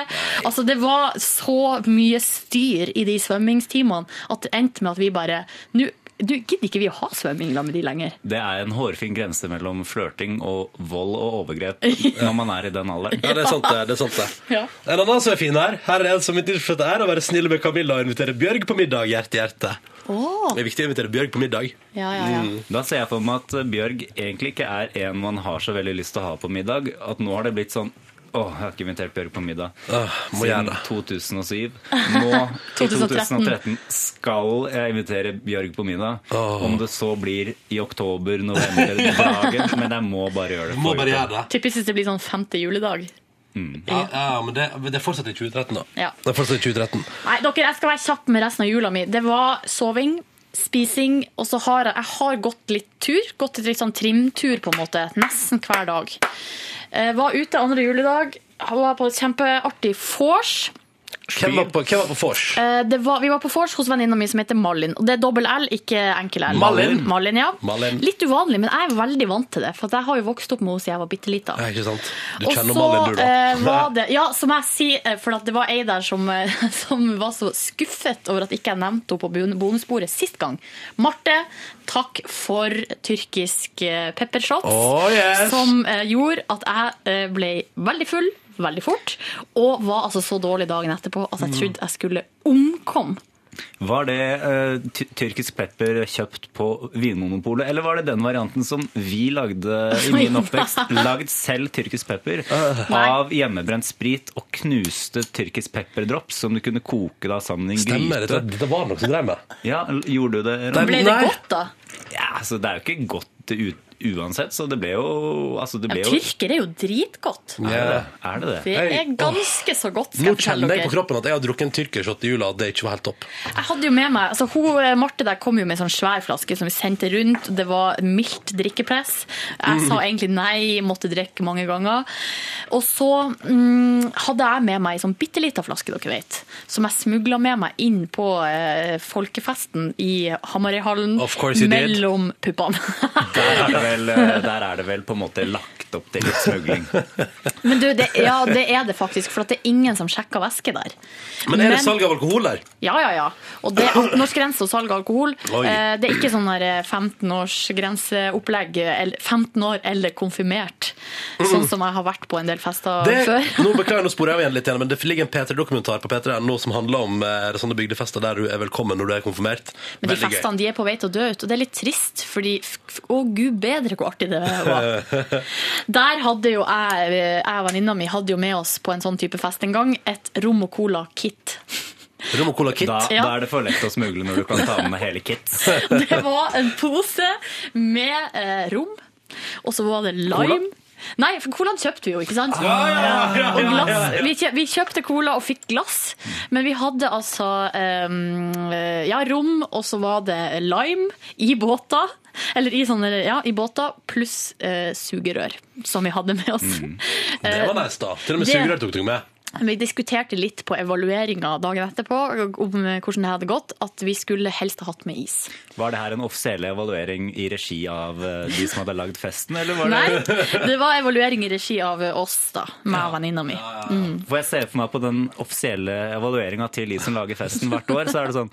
Altså, det var så mye styr i de svømmingstimene at det endte med at vi bare Nå du, gidder ikke vi å ha svømming med de lenger. Det er en hårfin grense mellom flørting og vold og overgrep når man er i den alderen. Ja, det er sant, det. det, er sant det. Ja. En annen som er fin her. Her er en som mitt nyttårsforsett er å være snill med Camilla og invitere Bjørg på middag. Hjerte, hjerte. Oh. Det er viktig å invitere Bjørg på middag. ja, ja, ja. Da ser jeg for meg at Bjørg egentlig ikke er en man har så veldig lyst til å ha på middag. At nå har det blitt sånn Åh, jeg har ikke invitert Bjørg på middag Uh, må siden 2007. Nå, i 2013. 2013, skal jeg invitere Bjørg på middag. Oh. Om det så blir i oktober, november, dagen. Men jeg må bare gjøre det. Må bare gjøre det. Typisk hvis det blir sånn femte juledag. Ja, ja, men det, det fortsetter i 2013, da. Ja. Det fortsetter i 2013. Nei, dere, jeg skal være kjapp med resten av jula mi. Det var soving, spising, og så har jeg, jeg har gått litt tur. Gått litt sånn trimtur, på en måte. Nesten hver dag. Eh, var ute andre juledag. Var på et kjempeartig vors. Hvem var på, hvem var på vors? Eh, det var, vi var på vors hos venninna mi som heter Malin. Og det er dobbel L, ikke enkel L. Malin? Malin, ja. Malin. Litt uvanlig, men jeg er veldig vant til det. For jeg har jo vokst opp med henne siden jeg var bitte lita. Ja, ikke sant? Du Og kjenner så Malin, du, da. eh, var det Ja, som jeg si, eh, for at det var ei der som, eh, som var så skuffet over at ikke jeg nevnte henne på bonusbordet sist gang. Marte, takk for tyrkisk peppershots, Oh, yes. som eh, gjorde at jeg ble veldig full veldig fort, og var altså så dårlig dagen etterpå at jeg trodde jeg skulle omkomme. Var det uh, tyrkisk pepper kjøpt på Vinmonopolet, eller var det den varianten som vi lagde i min oppvekst? Lagd selv tyrkisk pepper av hjemmebrent sprit og knuste tyrkisk pepperdrops som du kunne koke da sammen i en Stemmer. gryte. Dette, dette var noe som drev med. Ja, gjorde du det? Ble det godt, da? Ja, altså Det er jo ikke godt ut, uansett, så det ble jo altså, det ble ja, tyrker er jo dritgodt. Er det det? Er det det? Det er ganske så godt, skal Nå kjenner jeg på kroppen at jeg har drukket en tyrkershot i jula, og det ikke var helt topp. Jeg hadde jo med meg, altså hun, eh, Marte der kom jo med en sånn svær flaske som vi sendte rundt. Det var mildt drikkepress. Jeg sa egentlig nei, måtte drikke mange ganger. Og så mm, hadde jeg med meg en sånn bitte lita flaske, dere vet, som jeg smugla med meg inn på eh, folkefesten i Hamarøyhallen mellom puppene. Vel, eh, der er det vel på en måte lagt opp til litt smugling. Men du, det, ja, det er det faktisk, for at det er ingen som sjekker væske der. Men er det salg av alkohol der? Ja, ja, ja. Og det er 18-årsgrense og salg av alkohol. Oi. Eh, Det er ikke sånn der 15-årsgrenseopplegg, eller 15 år eller konfirmert, sånn som jeg har vært på en del fester Det, før. nå beklager jeg, nå sporer jeg av igjen litt igjen, men det ligger en P3-dokumentar på P3 nå som handler om eh, sånne bygdefester der du er velkommen når du er konfirmert. Men de Veldig gøy. festene de er på vei til å dø ut, og det er litt trist, fordi å gud bedre hvor artig det var. Der hadde jo jeg, jeg og venninna mi hadde jo med oss på en sånn type fest en gang, et rom og cola-kit. Rom og Cola Kit. Da, Ja. da er det for lett å smugle når du kan ta med hele kit. Det var en pose med eh, rom, og så var det lime. Nei, for colaen kjøpte vi jo, ikke sant? Og glass. Vi, kjø, vi kjøpte cola og fikk glass, men vi hadde altså um, ja, rom, og så var det lime i båter. Eller i sånne, ja, i båter, pluss eh, sugerør, som vi hadde med oss. Det var nice, da. Til og med Det- sugerør tok du med. Vi diskuterte litt på evalueringa dagen etterpå om hvordan det hadde gått, at vi skulle helst ha hatt med is. Var det her en offisiell evaluering i regi av eh, de som hadde lagd festen, eller var det Nei, det var evaluering i regi av oss, da, meg og venninna mi. For jeg ser for meg på den offisielle evalueringa til de som lager festen hvert år, så er det sånn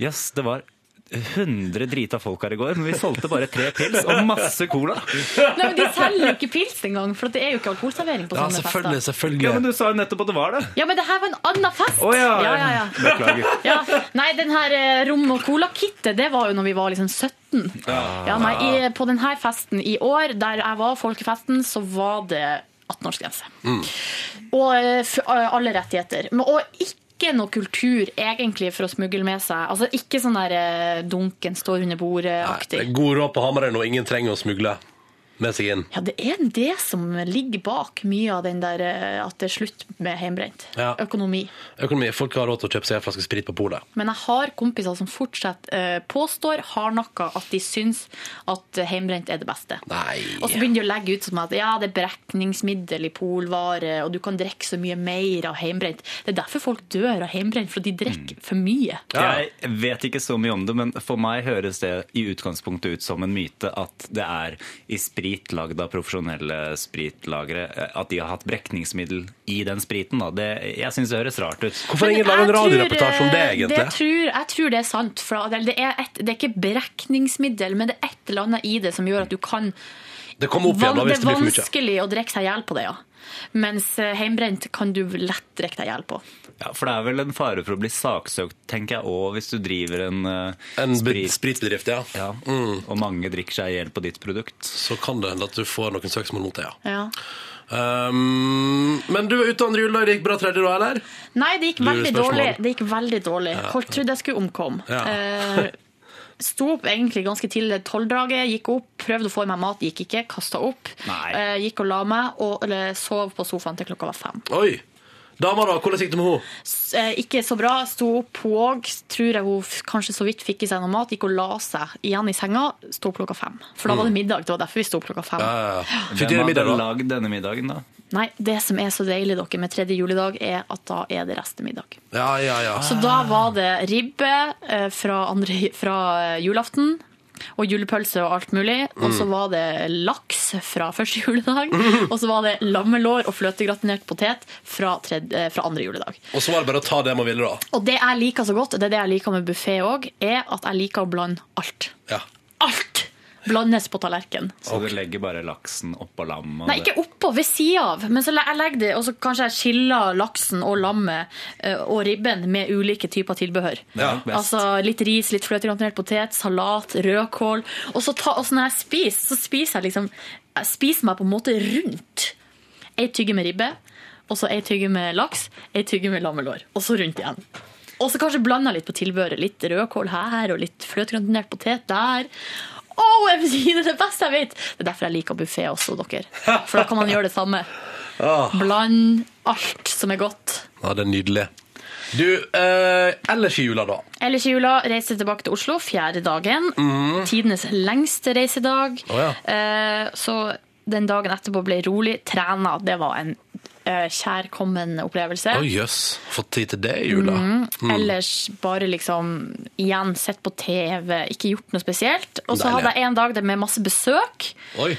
Jøss, det var 100 drita folk her i går, men vi solgte bare tre pils og masse cola. Nei, men De selger jo ikke pils engang, for det er jo ikke alkoholservering på Ja, sånne selvfølgelig. fester. selvfølgelig. Ja, men du sa jo nettopp at det var det. Ja, men det her var en annen fest! Oh, ja, ja, ja, ja. Beklager. Ja, nei, den her eh, rom- og cola-kittet, det var jo når vi var liksom 17. Ja, nei, i, på denne festen i år, der jeg var, folkefesten, så var det 18-årsgrense. Og eh, f- alle rettigheter. Men, og ikke noe kultur egentlig for å smugle med seg. Altså Ikke sånn der eh, dunken står under Det bordet-aktig. God råd på Hamarøy nå. Ingen trenger å smugle med seg inn. Ja, det er det som ligger bak mye av den der eh, at det er slutt med hjemmebrent. Ja. Økonomi. Økonomi. Folk har råd til å kjøpe seg en flaske sprit på polet. Men jeg har kompiser som fortsatt eh, påstår hardnakka at de syns at hjemmebrent er det beste. Nei. Og så begynner de å legge ut som at ja, det er brekningsmiddel i polvare, og du kan drikke så mye mer av hjemmebrent. Det er derfor folk dør av hjemmebrent, for de drikker for mye. Ja. Jeg vet ikke så mye om det, men for meg høres det i utgangspunktet ut som en myte at det er i sprit lagd av profesjonelle spritlagere, eh, at de har hatt brekningsmiddel i den spriten. Da. Det, jeg syns det høres rart ut. Hvorfor har ingen laget en radioreportasje om det, eh, egentlig? Det tror, jeg tror det er sant. For det, er et, det er ikke brekningsmiddel, men det er et eller annet i det som gjør at du kan Det kommer opp igjen da, hvis det er blir for mye. vanskelig å drikke seg i hjel på det, ja. Mens heimbrent hjemmebrent kan du lett drikke deg i hjel på. Ja, for det er vel en fare for å bli saksøkt, tenker jeg òg, hvis du driver en, eh, En sprit. spritbedrift, ja. Ja, Og mange drikker seg i hjel på ditt produkt. Så kan det hende at du får noen søksmål mot det, ja. Ja. Um, men du var ute andre juledag, det gikk bra tredje da, eller? Nei, det gikk veldig dårlig. Det gikk veldig dårlig. Folk trodde jeg skulle omkomme. Ja. Sto opp egentlig ganske tidlig tolvdraget, gikk opp, prøvde å få i meg mat, gikk ikke, kasta opp. Nei. Eh, gikk og la meg, og eller, sov på sofaen til klokka var fem. Oi! Dama, da? Hvordan gikk det med henne? Eh, Ikke så bra. Sto opp, hun òg. Tror jeg hun kanskje så vidt fikk i seg noe mat. Gikk og la seg igjen i senga. Sto opp klokka fem. For da var det middag. Det var derfor vi sto opp klokka fem. Uh, Fikk Hvem dere hadde middag, da? lagd denne middagen, da? Nei, det som er så deilig dere med tredje juledag, er at da er det restemiddag. Ja, ja, ja. Så da var det ribbe eh, fra, andre, fra eh, julaften. Og julepølse og alt mulig. Og så var det laks fra første juledag. Og så var det lammelår og fløtegratinert potet fra, tredje, eh, fra andre juledag. Og så var det bare å ta det man ville, da. Og det jeg liker så godt, det er det jeg liker med buffé òg, er at jeg liker å blande alt. Ja. Alt blandes på tallerken. Så du legger bare laksen oppå lammet? Nei, ikke oppå, ved sida av. Men så jeg legger det, og så kanskje jeg skiller laksen og lammet eh, og ribben med ulike typer tilbehør. Ja, best. Altså Litt ris, litt fløtegratinert potet, salat, rødkål. Og så, ta, og så når jeg spiser, så spiser jeg liksom Jeg spiser meg på en måte rundt. Ei tygge med ribbe, og så ei tygge med laks, ei tygge med lammelår. Og så rundt igjen. Og så kanskje blanda litt på tilbehøret. Litt rødkål her, og litt fløtegratinert potet der. Å, jeg vil si det er det beste jeg vet! Det er derfor jeg liker buffé også, dere. For da kan man gjøre det samme. Ah. Bland alt som er godt. ja, det er nydelig. Du, eh, ellers i jula, da? Ellers i jula reiser tilbake til Oslo fjerde dagen. Tidenes lengste reisedag. Oh, ja. Eh, så den dagen etterpå ble rolig, trena. Det var en eh, kjærkommen opplevelse. Å jøss. Fått tid til det i jula. Mm. Ellers bare liksom igjen sett på TV, ikke gjort noe spesielt. Og så hadde jeg en dag med masse besøk. Oi.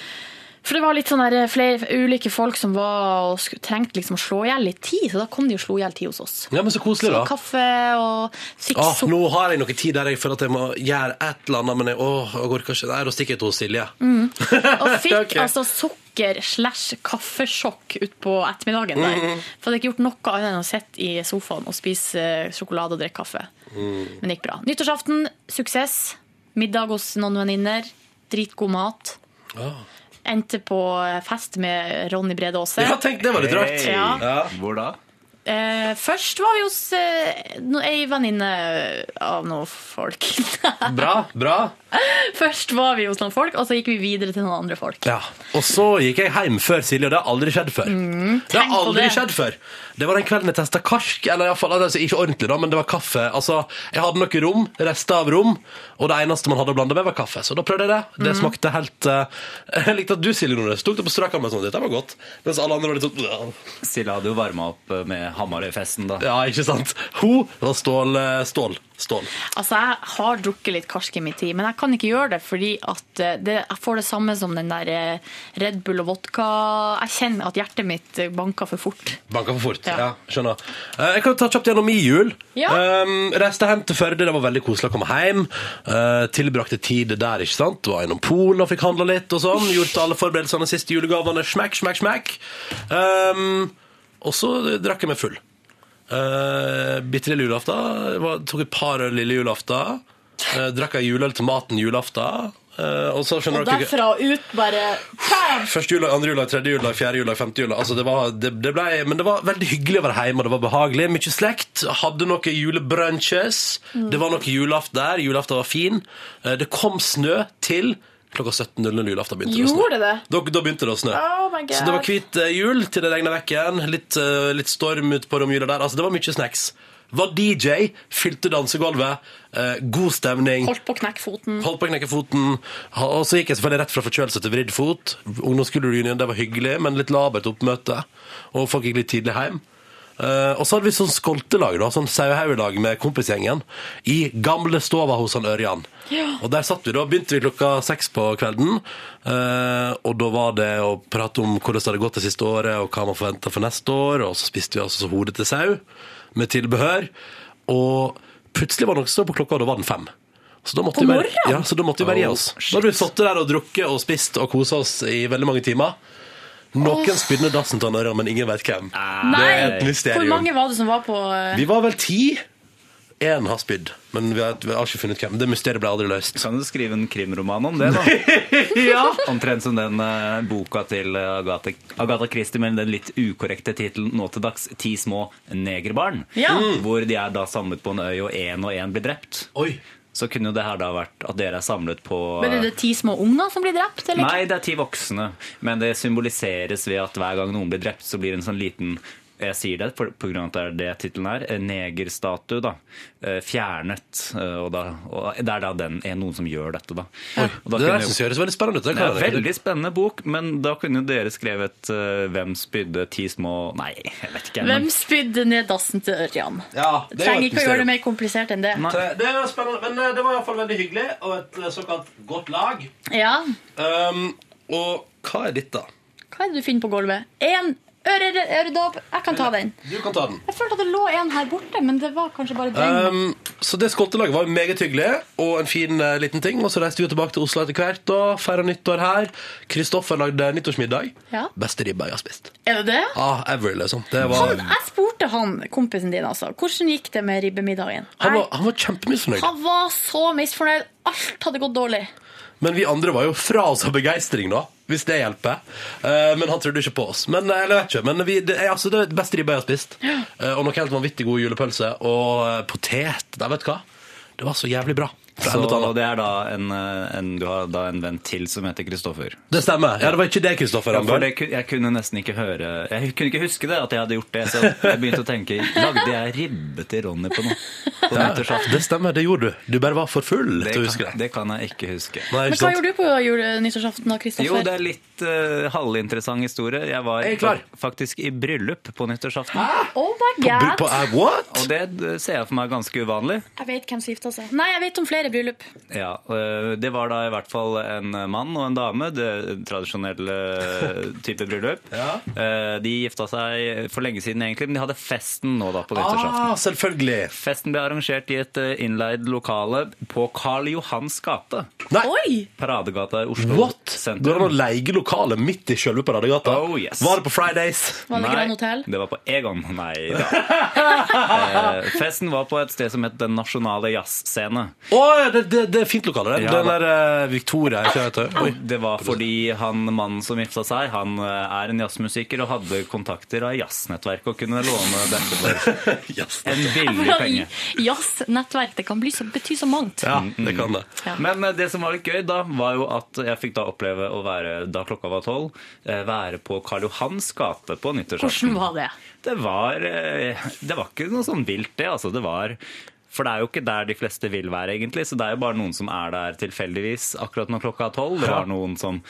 For det var litt sånn der, flere ulike folk som var og trengte liksom å slå i hjel litt tid, så da kom de og slo i hjel tid hos oss. Ja, men så koselig, da. Kaffe og fikk suppe. nå har jeg noe tid der jeg føler at jeg må gjøre et eller annet, men jeg, åh, jeg går kanskje Nei, da stikker til Silje. Og fikk okay. altså sukker slash kaffesjokk utpå ettermiddagen der. Mhm. For jeg hadde ikke gjort noe annet enn å sitte i sofaen og spise eh, sjokolade og drikke kaffe. Mm. Men det gikk bra. Nyttårsaften, suksess. Middag hos noen venninner. Dritgod mat. Endte på fest med Ronny Brede Aase. Ja, tenk, det var litt rart. Hey. Ja. Ja. Hvor da? Eh, først var vi hos eh, no, ei venninne av noen folk. Bra, bra. først var vi hos noen folk, og så gikk vi videre til noen andre folk. Ja. Og så gikk jeg hjem før Silje, og det har aldri skjedd før. det Mm, det har aldri det. skjedd før. Det var den kvelden jeg testa karsk, eller iallfall altså, ikke ordentlig, da, men det var kaffe. Altså, jeg hadde noe rom, rester av rom, og det eneste man hadde å blande med, var kaffe. Så da prøvde jeg det. Mm. Det smakte helt uh, Jeg likte at du, Silje Nordnes, tok det på strak arm og sånn. Dette var godt. Mens alle andre var litt sånn Silje hadde jo varma opp med Hamarøy-festen, da. Ja, ikke sant? Hun var stål. eh, Stål. Stål. Altså, Jeg har drukket litt karsk i min tid, men jeg kan ikke gjøre det fordi at eh, det, jeg får det samme som den der eh, Red Bull og vodka. Jeg kjenner at hjertet mitt banker for fort. Banker for fort. Ja. Ja. skjønner. Jeg kan ta kjapt gjennom min jul. Ja. Um, reiste hjem til Førde, det var veldig koselig å komme hjem. Uh, tilbrakte tid der, ikke sant. Var innom Polen og fikk handla litt og sånn. Gjort alle forberedelsene, siste julegavene. Smekk, smekk, smekk. Um, og så drakk jeg meg full. Uh, Bitte lille julaften. Tok et par øl lille julaften. Uh, drakk jeg juleøl til maten julaften. Uh, og så Og derfra og ut bare bam! Første jula, andre jula, tredje jula, fjerde jula, femte jula. Altså det var, det, det ble, men det var veldig hyggelig å være hjemme, og det var behagelig. Mye slekt. Hadde noen julebrunches. Det var noe julaften der. Julaften var fin. Uh, Det kom snø til klokka 17.00 julaften begynte det å snø. Gjorde det? Da, da begynte det å snø. Oh my God. Så det var hvit eh, jul til det regna vekk igjen. Litt, eh, litt storm ut på romjula der. Altså det var mye snacks. Var DJ, fylte dansegulvet. eh, god stemning. Holdt på å knekke foten. Holdt på å knekke foten. Ha- Og så gikk jeg selvfølgelig rett fra forkjølelse til vridd fot. Ungdomsskolereunion, det var hyggelig, men litt labert oppmøte. Og folk gikk litt tidlig hjem. Eh, og så hadde vi sånn skoltelag, da, sånn sauehaugelag med kompisgjengen, i gamle stova hos han Ørjan. Og der satt vi da, begynte vi klokka seks på kvelden, eh, og da var det å prate om hvordan det hadde gått det siste året, og hva man forventet for neste år, og så spiste vi altså så hodet til sau, med tilbehør, og plutselig var det også så på klokka, og da var den fem. Så da måtte vi bare, ja, så da måtte vi bare gi Oh, oss. shit. Da hadde vi sittet der og drukket og spist og kosa oss i veldig mange timer. Noen spydde dassen til han Ørjan, men ingen vet hvem. Det er et Hvor mysterium. mange var det som var på eh, Vi var vel ti. Én har spydd, men vi har, vi har ikke funnet hvem. Det mysteriet ble aldri løst. Kan du skrive en krimroman om det, da? ja. Omtrent som den eh, boka til Agatha, Agatha Christie med den litt ukorrekte tittelen nå til dags 'Ti små negerbarn'. Ja. Hvor de er da samlet på en øy, og én og én blir drept. Oi. Så kunne jo det her da vært at dere er samlet på Men er det ti små unger som blir drept? Eller? Nei, det er ti voksne. Men det symboliseres ved at hver gang noen blir drept, så blir det en sånn liten jeg sier det av at det er det tittelen er. Negerstatue, da. eh, Fjernet. eh, Og, da, og det er da den, er noen som gjør dette, da. Og da Det synes jeg høres veldig spennende ut. Det det er en veldig spennende bok, men da kunne jo dere skrevet uh, 'Hvem spydde ti små' Nei, jeg vet ikke. Hvem spydde ned dassen til Ørjan? Ja, det er Trenger ikke å gjøre det mer komplisert enn det. Nei. Det var spennende, men eh, det var i hvert fall veldig hyggelig, og et eh, såkalt godt lag. Ja. Um, og hva er ditt, da? Hva er det du finner på gulvet? En øre, øredobb. Jeg kan ta den. Du kan ta den. Jeg følte at det lå en her borte, men det var kanskje bare den. Um, så det skottelaget var meget hyggelig, og en fin uh, liten ting. Og så reiste vi tilbake til Oslo etter hvert og feira nyttår her. Kristoffer lagde nyttårsmiddag. Ja. Beste ribba jeg har spist. Er det det? Ah, ever, liksom. Det var, Han, jeg spurte han, kompisen din, altså. Hvordan gikk det med ribbemiddagen? han var, han var kjempemisfornøyd. han var så misfornøyd. Alt hadde gått dårlig. Men vi andre var jo fra oss av begeistring, da. Hvis det hjelper. Eh, men han trodde ikke på oss. Men, eh, eller vet ikke, men vi, det, er, altså, det er det beste ribba jeg har spist. Eh, og noe helt vanvittig god julepølse. Og eh, potet. Nei, vet du hva? Det var så jævlig bra. Så det er da en, eh, en Du har da en venn til som heter Kristoffer. Det stemmer. Ja, det var ikke det, Kristoffer. Ja, det, jeg kunne nesten ikke høre Jeg kunne ikke huske det, at jeg hadde gjort det. Så jeg begynte å tenke Lagde jeg ribbe til Ronny på noe? på ja, Det stemmer, det gjorde du. Du bare var for full Det til å huske kan, det. det kan jeg ikke huske. Nei, Men hva sant? gjorde du på nyttårsaften da, Jo, det er litt uh, halvinteressant historie. Jeg var Jeg faktisk i bryllup på nyttårsaften. Oh my god! På, eh, what? Og det eh, ser jeg for meg ganske uvanlig. Jeg vet hvem som gifta seg. Nei, jeg vet om flere bryllup. Ja, øh, Det var da i hvert fall en mann og en dame, det tradisjonelle type bryllup. Ja. Eh, De gifta seg for lenge siden, egentlig, men de hadde festen nå da på nyttårsaften. Ah, selvfølgelig. Festen ble arrangert i et eh, innleid lokale på Karl Johans gate. Nei, Oi! Paradegata i Oslo what? Går det sentrum. an å leie lokale midt i selve Paradegata? Oh, yes. Var det på Fridays? Var det Grand Hotel? det var på Egon. Nei da. Eh, festen var på et sted som het Den nasjonale jazzscene. Å, ja, det, det, det er fint lokale. det. Ja, Den der uh, Victoria, ikke vet du. Oi. Det var fordi han mannen som gifta seg, han eh, er en jazzmusiker og hadde kontakter av jazznettverket og kunne låne dette for en billig penge. Jazznettverk, det kan bli så, bety så mangt. Ja, det kan det. Ja. Men eh, det som var litt gøy da, var jo at jeg fikk da oppleve å være, da klokka var tolv, eh, være på Karl Johans gate på nyttårsaften. Hvordan var det? Det var, det var ikke noe sånn vilt det, altså det var... For det er jo ikke der de fleste vil være egentlig, så det er jo bare noen som er der tilfeldigvis akkurat når klokka er tolv. Det var noen som...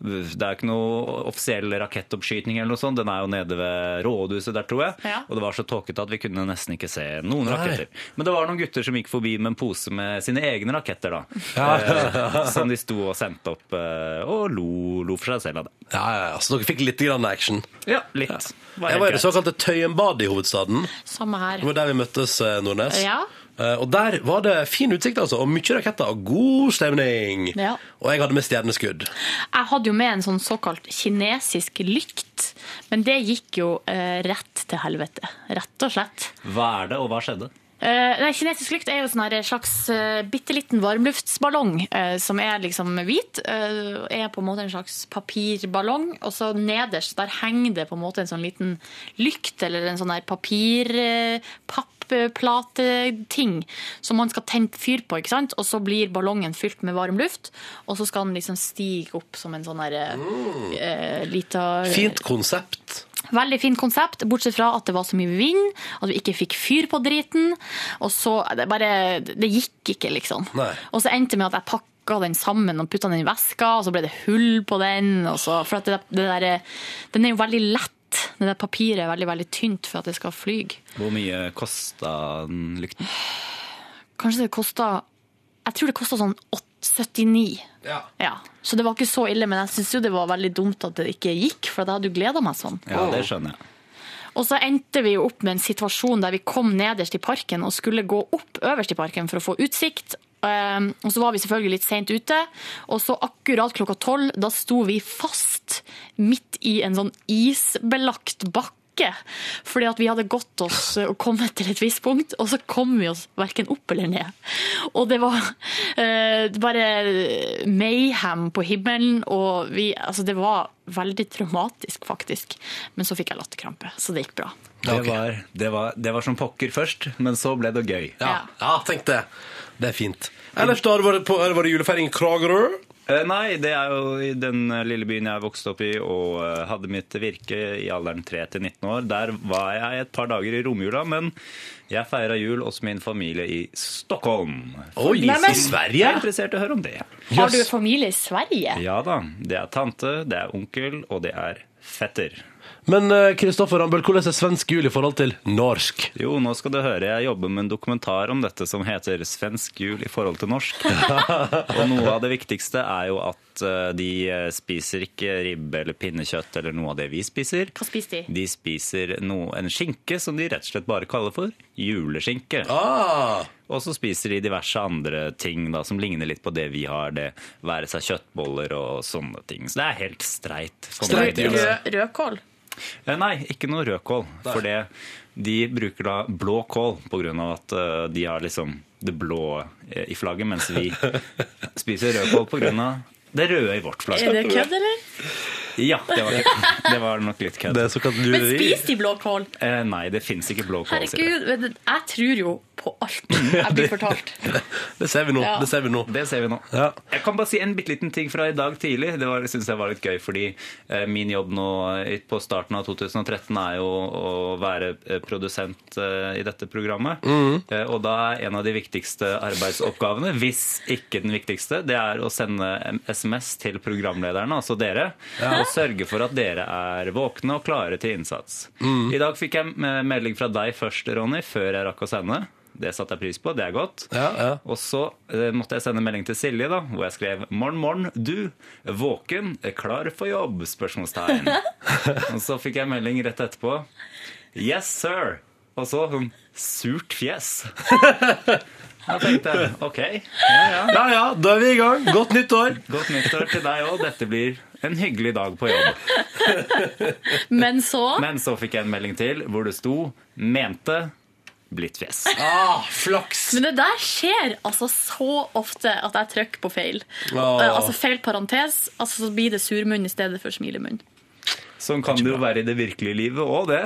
Det er ikke noe offisiell rakettoppskyting eller noe sånt. Den er jo nede ved rådhuset der, tror jeg. Ja. Og det var så tåkete at vi kunne nesten ikke se noen Nei. raketter. Men det var noen gutter som gikk forbi med en pose med sine egne raketter, da. Ja. Eh, som de sto og sendte opp, eh, og lo, lo for seg selv av det. Ja, ja, ja. Så dere fikk litt grann action. Ja, litt. Var Jeg var i det såkalte Tøyenbadet i hovedstaden. Samme her. Det var der vi møttes, eh, Nordnes. Ja. Eh, Og der var det fin utsikt, altså, og mye raketter og god stemning. Ja. Og jeg hadde med stjerneskudd. Jeg hadde jo med en sånn såkalt kinesisk lykt, men det gikk jo eh, rett til helvete. Rett og slett. Hva er det, og hva skjedde? Uh, nei, kinesisk lykt er jo en slags uh, bitte liten varmluftsballong uh, som er liksom hvit. Uh, er på en måte en slags papirballong. Og så nederst der henger det på en måte en sånn liten lykt eller en sånn papirpapp, papir... Pappplateting som man skal tenne fyr på, ikke sant? Og så blir ballongen fylt med varm luft, og så skal den liksom stige opp som en sånn her eh, lita Fint konsept. Veldig fint konsept, bortsett fra at det var så mye vind, at vi ikke fikk fyr på driten. Og så det bare Det gikk ikke, liksom. Nei. Og så endte det med at jeg pakka den sammen og putta den i veska, og så ble det hull på den. Og så, for at det, det der, den er jo veldig lett. Det der papiret er veldig veldig tynt for at det skal fly. Hvor mye kosta den lykten? Kanskje det kosta Jeg tror det kosta sånn 79. Ja. Ja. Så det var ikke så ille, men jeg syns jo det var veldig dumt at det ikke gikk, for da hadde du gleda meg sånn. Ja, det skjønner jeg. Og så endte vi jo opp med en situasjon der vi kom nederst i parken og skulle gå opp øverst i parken for å få utsikt. Um, og så var vi selvfølgelig litt seint ute, og så akkurat klokka tolv, da sto vi fast midt i en sånn isbelagt bakke. Fordi at vi hadde gått oss og kommet til et visst punkt, og så kom vi oss verken opp eller ned. Og det var uh, bare mayhem på himmelen, og vi, altså det var veldig traumatisk faktisk. Men så fikk jeg latterkrampe, så det gikk bra. Det, var, det, var, det var som pokker først, men så ble det gøy. Ja. Ja. ja, tenk det. Det er fint. Ellers da var det på, var det julefeiring i Kragerø. Eh, Nei, det er jo i den eh, lille byen jeg vokste opp i og eh, hadde mitt virke i alderen 3 til 19 år. Der var jeg et par dager i romjula, men jeg feira jul hos min familie i Stockholm. Oi, Nei, men- i Jeg er interessert i å høre om det. Har du familie i Sverige? Ja da. Det er tante, det er onkel, og det er fetter. Men eh, Kristoffer Rambøll, hvordan er svensk jul i forhold til norsk? Jo, nå skal du høre, jeg jobber med en dokumentar om dette som heter 'Svensk jul i forhold til norsk'. og noe av det viktigste er jo at eh, de eh, spiser ikke ribbe eller pinnekjøtt eller noe av det vi spiser. Hva spiser de? De spiser noe, en skinke som de rett og slett bare kaller for juleskinke. Ah, Og så spiser de diverse andre ting da, som ligner litt på det vi har, det være seg kjøttboller og sånne ting. Så det er helt streit. Sånn Streit rødkål? Eh, Nei, ikke noe rødkål. For det, de bruker da blå kål på grunn av at eh, de har liksom det blå eh, i flagget, mens vi spiser rødkål på grunn av det røde i vårt flagg. Er det kødd, eller? Ja, det var, det var nok litt kødd. Det er såkalt Men spiser de blåkål? Eh, nei, det fins ikke blåkål. Herregud, vet jeg tror jo på alt jeg blir fortalt. Det ser vi nå. Ja. Det ser vi nå. Det ser vi nå. Ja. Jeg kan bare si en bitte liten ting fra i dag tidlig. Det var- synes jeg var litt gøy, fordi eh, min jobb nå på starten av 2013 er jo å være eh, produsent eh, i dette programmet. Eh, og da er en av de viktigste arbeidsoppgavene, hvis ikke den viktigste, det er å sende SMS til programlederne, altså dere, og sørge for at dere er våkne og klare til innsats. I dag fikk jeg eh, melding fra deg først, Ronny, før jeg rakk å sende. Det satte jeg pris på. Det er godt. Ja, ja. Og så eh, måtte jeg sende melding til Silje, da, hvor jeg skrev 'Morn, morn, du. Våken. Klar for jobb?' spørsmålstegn. og så fikk jeg melding rett etterpå. 'Yes, sir'. Og så sånn surt fjes. Da tenkte jeg OK, ja ja. Ja ja, da er vi i gang. Godt nyttår. Godt nyttår til deg òg. Dette blir en hyggelig dag på jobb. Men så Men så fikk jeg en melding til hvor det sto 'mente blitt fjes'. Ah, flaks. Men det der skjer altså så ofte at jeg trykker på feil. Åh. Eh, Altså feil parentes, altså så blir det surmunn i stedet for smilemunn. Sånn kan det jo være i det virkelige livet òg, det.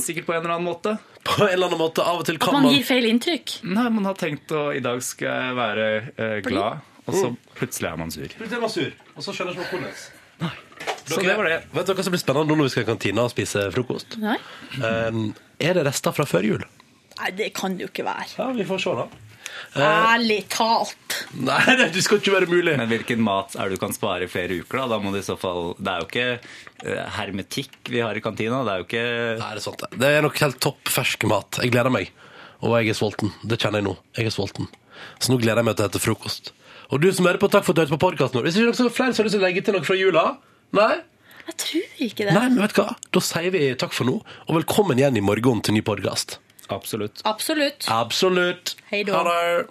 Sikkert på en eller annen måte. På en eller annen måte. Av og til kan man man gir feil inntrykk. Nei, man har tenkt å i dag skal jeg være eh, glad, og så plutselig er man sur. Plutselig er man sur, og så skjønner ikke man hvordan. Så det var det. Vet dere hva som blir spennende nå når vi skal i kantina og spise frokost? Nei? Um, er det rester fra før jul? Nei, det kan det jo ikke være. Ja, vi får se, da. Ærlig talt. Nei, det, det skal ikke være mulig. Men hvilken mat er det du kan spare i flere uker? Da Da må du i så fall Det er jo ikke eh, hermetikk vi har i kantina. Det er jo ikke Nei, det er sant det. Det er nok helt topp fersk mat. Jeg gleder meg. Og jeg er sulten. Det kjenner jeg nå. Jeg er sulten. Så nå gleder jeg meg til å spise frokost. Og du som hører på, takk for at du hørte på podkasten vår. Hvis det ikke noen flere som har lyst til å legge til noe fra jula? Nei? Jeg tror ikke det. Nei, men vet du hva? Da sier vi takk for nå, og velkommen igjen i morgen til ny podkast. Absolutt. Absolutt. Absolutt. Hei da. Ha det.